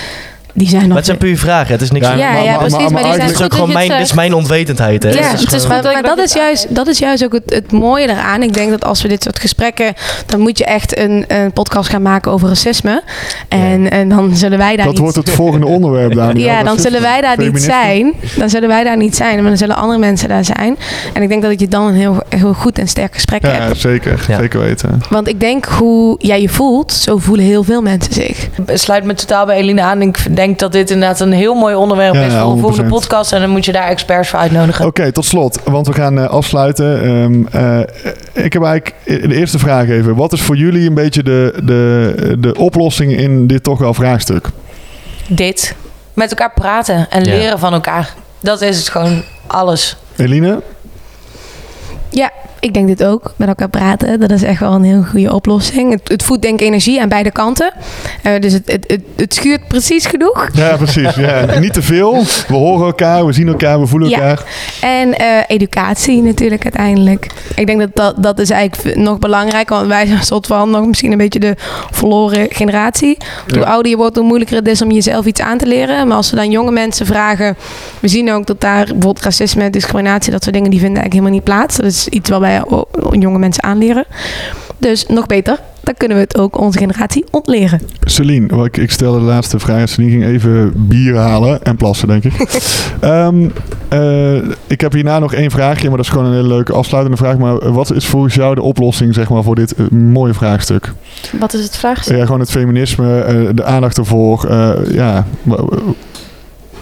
die zijn nog. Maar het zijn puur vragen. Het is niks. Ja, Ja, maar- ja, maar- precies. maar- Maar, maar die zijn Het is ook gewoon dat mijn, dit is mijn onwetendheid. Hè? Ja, Het is het is gewoon- maar, dat dat dat is juist, dat is juist ook het, het mooie eraan. Ik denk dat als we dit soort gesprekken, dan moet je echt een, een podcast gaan maken over racisme. En, en dan zullen wij daar Dat niet wordt het volgende onderwerp, Daniel. ja, Dat dan zullen wij daar niet zijn. Dan zullen wij daar niet zijn, maar dan zullen andere mensen daar zijn. En ik denk dat je dan een heel, heel goed en sterk gesprek Ja, hebt. zeker. Ja. Zeker weten. Want ik denk hoe jij je voelt, zo voelen heel veel mensen zich. Ik sluit me totaal bij Eline aan. Ik denk dat dit inderdaad een heel mooi onderwerp Ja, is voor een 100%. volgende podcast. En dan moet je daar experts voor uitnodigen. Oké, tot slot, want we gaan eh, afsluiten. Ehm, eh, ik heb eigenlijk de eerste vraag even. Wat is voor jullie een beetje de, de, de oplossing in dit toch wel vraagstuk? Dit. Met elkaar praten en Ja. leren van elkaar. Dat is het gewoon alles. Eline? Ja, ik denk dit ook. Met elkaar praten, dat is echt wel een heel goede oplossing. Het, het voedt denk ik energie aan beide kanten. Eh, dus het, het, het, het schuurt precies genoeg. Ja, precies. Ja. *laughs* Niet te veel. We horen elkaar, we zien elkaar, we voelen Ja. elkaar. En eh, educatie natuurlijk uiteindelijk. Ik denk dat, dat dat is eigenlijk nog belangrijker. Want wij zijn een soort van nog misschien een beetje de verloren generatie. Hoe Ja. ouder je wordt, hoe moeilijker het is om jezelf iets aan te leren. Maar als we dan jonge mensen vragen... We zien ook dat daar bijvoorbeeld racisme, discriminatie... dat soort dingen, die vinden eigenlijk helemaal niet plaats. Dat is iets wat wij o- jonge mensen aanleren. Dus nog beter, dan kunnen we het ook onze generatie ontleren. Celine, wat ik, ik stelde de laatste vraag. Celine ging even bier halen en plassen, denk ik. *laughs* Ehm, eh, ik heb hierna nog één vraagje, maar dat is gewoon een hele leuke afsluitende vraag. Maar wat is volgens jou de oplossing zeg maar, voor dit eh, mooie vraagstuk? Wat is het vraagstuk? Ja, gewoon het feminisme, eh, de aandacht ervoor. eh, ja,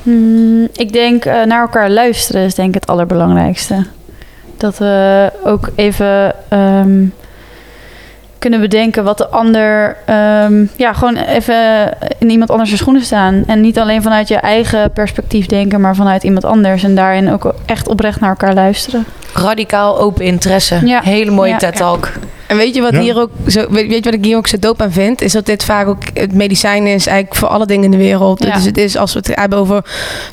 Hmm, ik denk eh, naar elkaar luisteren is denk ik het allerbelangrijkste. Dat we ook even ehm, kunnen bedenken wat de ander... ehm, ja, gewoon even in iemand anders schoenen staan. En niet alleen vanuit je eigen perspectief denken, maar vanuit iemand anders. En daarin ook echt oprecht naar elkaar luisteren. Radicaal open interesse. Ja. Hele mooie Ja. TED-talk. En weet je wat, Ja. hier ook zo, weet, weet je wat ik hier ook zo dope aan vind? Is dat dit vaak ook het medicijn is eigenlijk voor alle dingen in de wereld. Ja. Dus het is als we het hebben over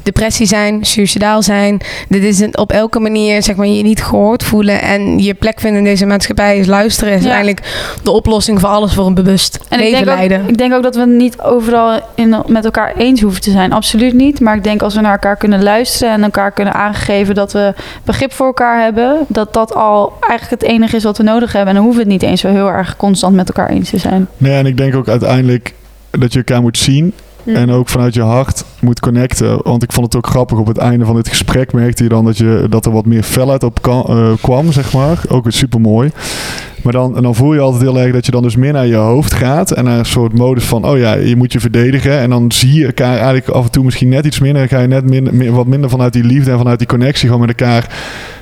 depressie zijn, suicidaal zijn. Dit is een, op elke manier zeg maar je niet gehoord voelen en je plek vinden in deze maatschappij is luisteren. Is Ja. eigenlijk de oplossing voor alles voor een bewust En ik leven denk, ook, leiden. ik denk ook dat we het niet overal in, met elkaar eens hoeven te zijn. Absoluut niet. Maar ik denk als we naar elkaar kunnen luisteren en elkaar kunnen aangeven dat we begrip voor elkaar hebben, dat dat al eigenlijk het enige is wat we nodig hebben. En dan hoeven we het niet eens zo heel erg constant met elkaar eens te zijn. nee, en ik denk ook uiteindelijk dat je elkaar moet zien. Hm. En ook vanuit je hart moet connecten. Want ik vond het ook grappig. Op het einde van dit gesprek merkte je dan dat, je, dat er wat meer felheid op kan- eh, kwam, zeg maar. Ook weer super mooi. Maar dan, en dan voel je altijd heel erg dat je dan dus meer naar je hoofd gaat. En naar een soort modus van, oh ja, je moet je verdedigen. En dan zie je elkaar eigenlijk af en toe misschien net iets minder. Dan ga je net minder, wat minder vanuit die liefde en vanuit die connectie gewoon met elkaar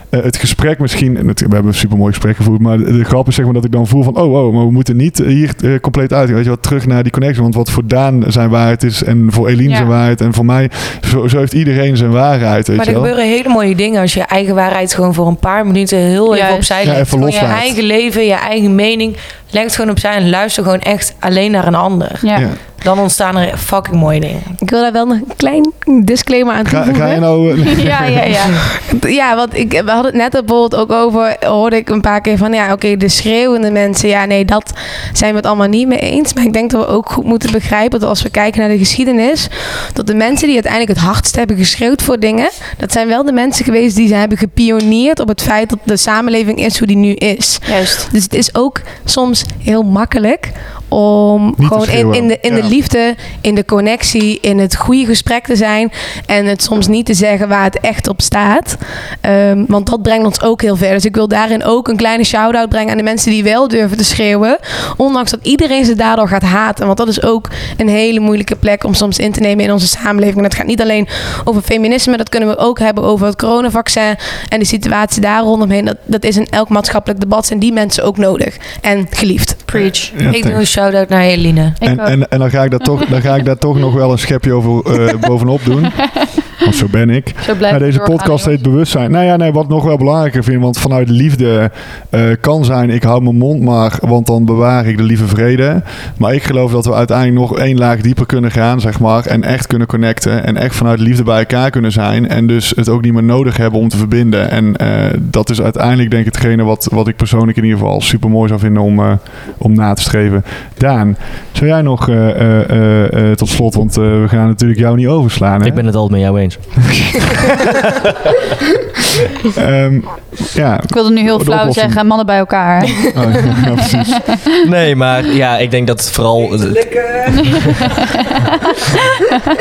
eh, het gesprek misschien, en het- we hebben een super mooi gesprek gevoerd, maar de, de grap is zeg maar dat ik dan voel van, oh, oh, maar we moeten niet hier eh, compleet uit, weet je wat, terug naar die connectie, want wat voor Daan zijn waarheid is en voor Eline Ja. zijn waarheid en voor mij, zo, zo heeft iedereen zijn waarheid, weet Maar je er wel. gebeuren hele mooie dingen als je eigen waarheid gewoon voor een paar minuten heel even Juist. opzij Ja, legt. even Gewoon je eigen leven, je eigen mening. Leg het gewoon opzij en luister gewoon echt alleen naar een ander. Ja. Ja. Dan ontstaan er fucking mooie dingen. Ik wil daar wel nog een klein disclaimer aan Ga, toevoegen. ga je nou... eh, *laughs* Ja, ja, ja. *laughs* Ja, want ik, we hadden het net bijvoorbeeld ook over, hoorde ik een paar keer van, ja, oké, de schreeuwende mensen, ja, nee, dat zijn we het allemaal niet mee eens. Maar ik denk dat we ook goed moeten begrijpen dat als we kijken naar de geschiedenis, dat de mensen die uiteindelijk het hardst hebben geschreeuwd voor dingen, dat zijn wel de mensen geweest die ze hebben gepioneerd op het feit dat de samenleving is hoe die nu is. Juist. Dus het is ook soms heel makkelijk om gewoon in, in, de, in Ja. de liefde, in de connectie, in het goede gesprek te zijn. En het soms niet te zeggen waar het echt op staat. Ehm, want dat brengt ons ook heel ver. Dus ik wil daarin ook een kleine shout-out brengen aan de mensen die wel durven te schreeuwen. Ondanks dat iedereen ze daardoor gaat haten. Want dat is ook een hele moeilijke plek om soms in te nemen in onze samenleving. En dat gaat niet alleen over feminisme. Dat kunnen we ook hebben over het coronavaccin. En de situatie daar rondomheen. Dat, dat is in elk maatschappelijk debat. Zijn die mensen ook nodig. En geliefd. Preach. Ja, ik doe een shout-out naar Eline. En, en, en dan, ga ik daar toch, dan ga ik daar toch nog wel een schepje over, eh, *laughs* bovenop doen. Want zo ben ik. Zo Nou, deze podcast heet bewustzijn. Nou ja, nee, wat ik nog wel belangrijker vind, want vanuit liefde eh, kan zijn, ik hou mijn mond maar, want dan bewaar ik de lieve vrede. Maar ik geloof dat we uiteindelijk nog één laag dieper kunnen gaan, zeg maar, en echt kunnen connecten en echt vanuit liefde bij elkaar kunnen zijn en dus het ook niet meer nodig hebben om te verbinden. En eh, dat is uiteindelijk denk ik hetgene wat, wat ik persoonlijk in ieder geval super mooi zou vinden om, eh, om na te streven. Daan, zou jij nog eh, eh, eh, eh, tot slot, want eh, we gaan natuurlijk jou niet overslaan. Hè? Ik ben het altijd met jou eens. *laughs* Ehm, ja, Ik wilde nu heel De flauw oplossing. zeggen, mannen bij elkaar. Oh, ja, precies. *laughs* Nee, maar ja, ik denk dat het vooral. *laughs*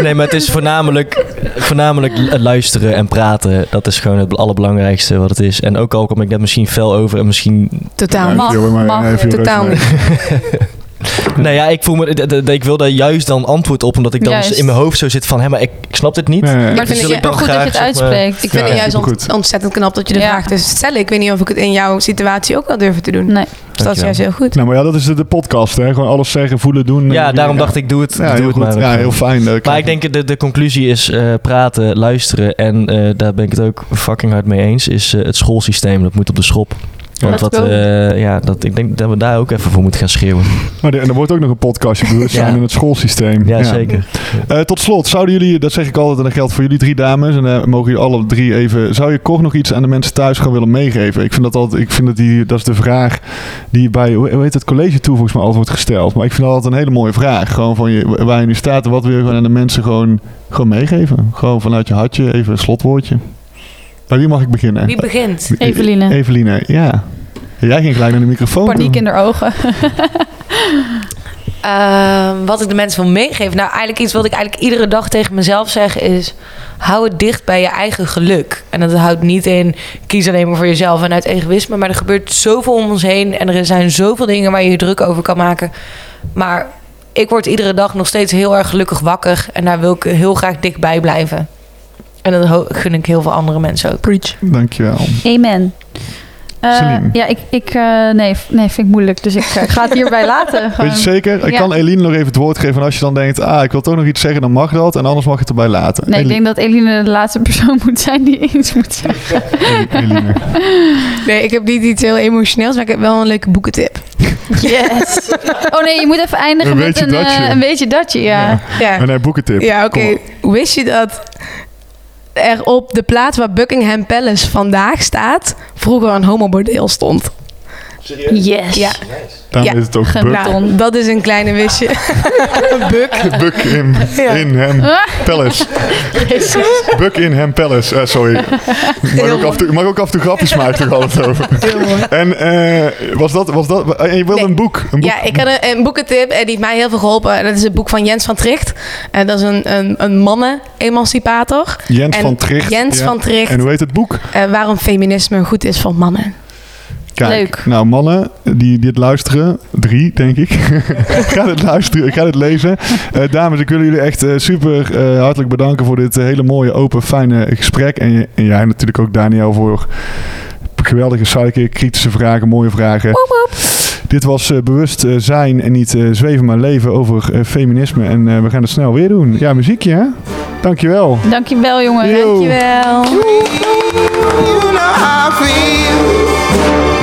nee, maar het is voornamelijk, voornamelijk luisteren en praten. Dat is gewoon het allerbelangrijkste wat het is. En ook al kom ik net misschien fel over en misschien. Totaal Ja, niet. mag. Totaal mee. *laughs* Nee, ja, ik voel me. Ik wil daar juist dan antwoord op, omdat ik dan Juist. in mijn hoofd zo zit van, hé, maar ik, ik snap dit niet. Nee. Maar ik vind vind het het dan super goed dat je het uitspreekt. Ik vind Ja, het juist ont- ontzettend knap dat je de Ja. vraag dus stellen. Ik weet niet of ik het in jouw situatie ook wel durven te doen. Nee. Dus dat is juist heel goed. Nou, maar ja, dat is de, de podcast, hè? Gewoon alles zeggen, voelen, doen. Ja, Eh, daarom dacht ik, doe het, Ja, doe heel het goed. maar. Ja, heel fijn. eh, Maar ik denk de, de conclusie is eh, praten, luisteren en eh, daar ben ik het ook fucking hard mee eens. Is het schoolsysteem dat moet op de schop. Want dat, eh, ja, dat, ik denk dat we daar ook even voor moeten gaan schreeuwen. Maar de- en er wordt ook nog een podcastje bewustzijn *laughs* Ja. in het schoolsysteem. Ja, zeker. Eh, tot slot, zouden jullie, dat zeg ik altijd en dat geldt voor jullie drie dames, en dan mogen jullie alle drie even, zou je kort nog iets aan de mensen thuis gaan willen meegeven? Ik vind dat altijd, ik vind dat die, dat is de vraag die bij, hoe hoe heet het, college toe volgens mij altijd wordt gesteld. Maar ik vind dat altijd een hele mooie vraag. Gewoon van je, waar je nu staat en wat wil je gewoon aan de mensen gewoon, gewoon meegeven? Gewoon vanuit je hartje, even een slotwoordje. Bij wie mag ik beginnen? Wie begint? Eveline. Eveline, ja. Jij ging gelijk naar de microfoon. Paniek in haar ogen. *laughs* Ehm, wat ik de mensen wil meegeven. Nou, eigenlijk iets wat ik eigenlijk iedere dag tegen mezelf zeg is... hou het dicht bij je eigen geluk. En dat houdt niet in kies alleen maar voor jezelf en uit egoïsme. Maar er gebeurt zoveel om ons heen. En er zijn zoveel dingen waar je je druk over kan maken. Maar ik word iedere dag nog steeds heel erg gelukkig wakker. En daar wil ik heel graag dichtbij blijven. En dat gun ik heel veel andere mensen ook. Preach. Dankjewel. Amen. Eh, Celine. ja, ik, ik eh, nee, nee, vind ik moeilijk. Dus ik, eh, ga het hierbij *laughs* laten. Weet je zeker? Ik Ja. kan Eline nog even het woord geven. En als je dan denkt, ah, ik wil toch nog iets zeggen, dan mag dat. En anders mag je het erbij laten. Nee, ik denk dat Eline de laatste persoon moet zijn die iets moet zeggen. *laughs* Eline. Nee, ik heb niet iets heel emotioneels, maar ik heb wel een leuke boekentip. Yes. Oh nee, je moet even eindigen Een met beetje een, datje. eh, een beetje datje, ja. Ja, En hij boekentip. ja oké. Wist je dat er op de plaats waar Buckingham Palace vandaag staat... vroeger een homobordeel stond? Yes. Ja, is het ook nou, dat is een kleine wistje. *laughs* Buk. Buck in, Ja. in hem palace. Buck in hem palace. Eh, sorry. Mag ook, af en toe, mag ook af en toe grapjes maken toch altijd over. En eh, was dat, was dat, en je wilde Nee. een boek? Een boek Ja, ik had een, een boekentip en die heeft mij heel veel geholpen. En dat is het boek van Jens van Tricht. En dat is een, een, een mannen-emancipator. Jens en van Tricht. Jens ja. van Tricht. En hoe heet het boek? Eh, waarom feminisme goed is voor mannen. Kijk, Leuk. nou mannen die dit luisteren, drie denk ik, *laughs* ga het luisteren, ga het lezen. Eh, dames, ik wil jullie echt eh, super eh, hartelijk bedanken voor dit hele mooie, open, fijne gesprek. En, en jij natuurlijk ook Daniel voor geweldige sidekick, kritische vragen, mooie vragen. Dit was eh, bewust zijn en niet eh, zweven maar leven over eh, feminisme. En eh, we gaan het snel weer doen. Ja, muziekje hè? Dankjewel. Dankjewel, jongen. Yo. Dankjewel. You know how I feel.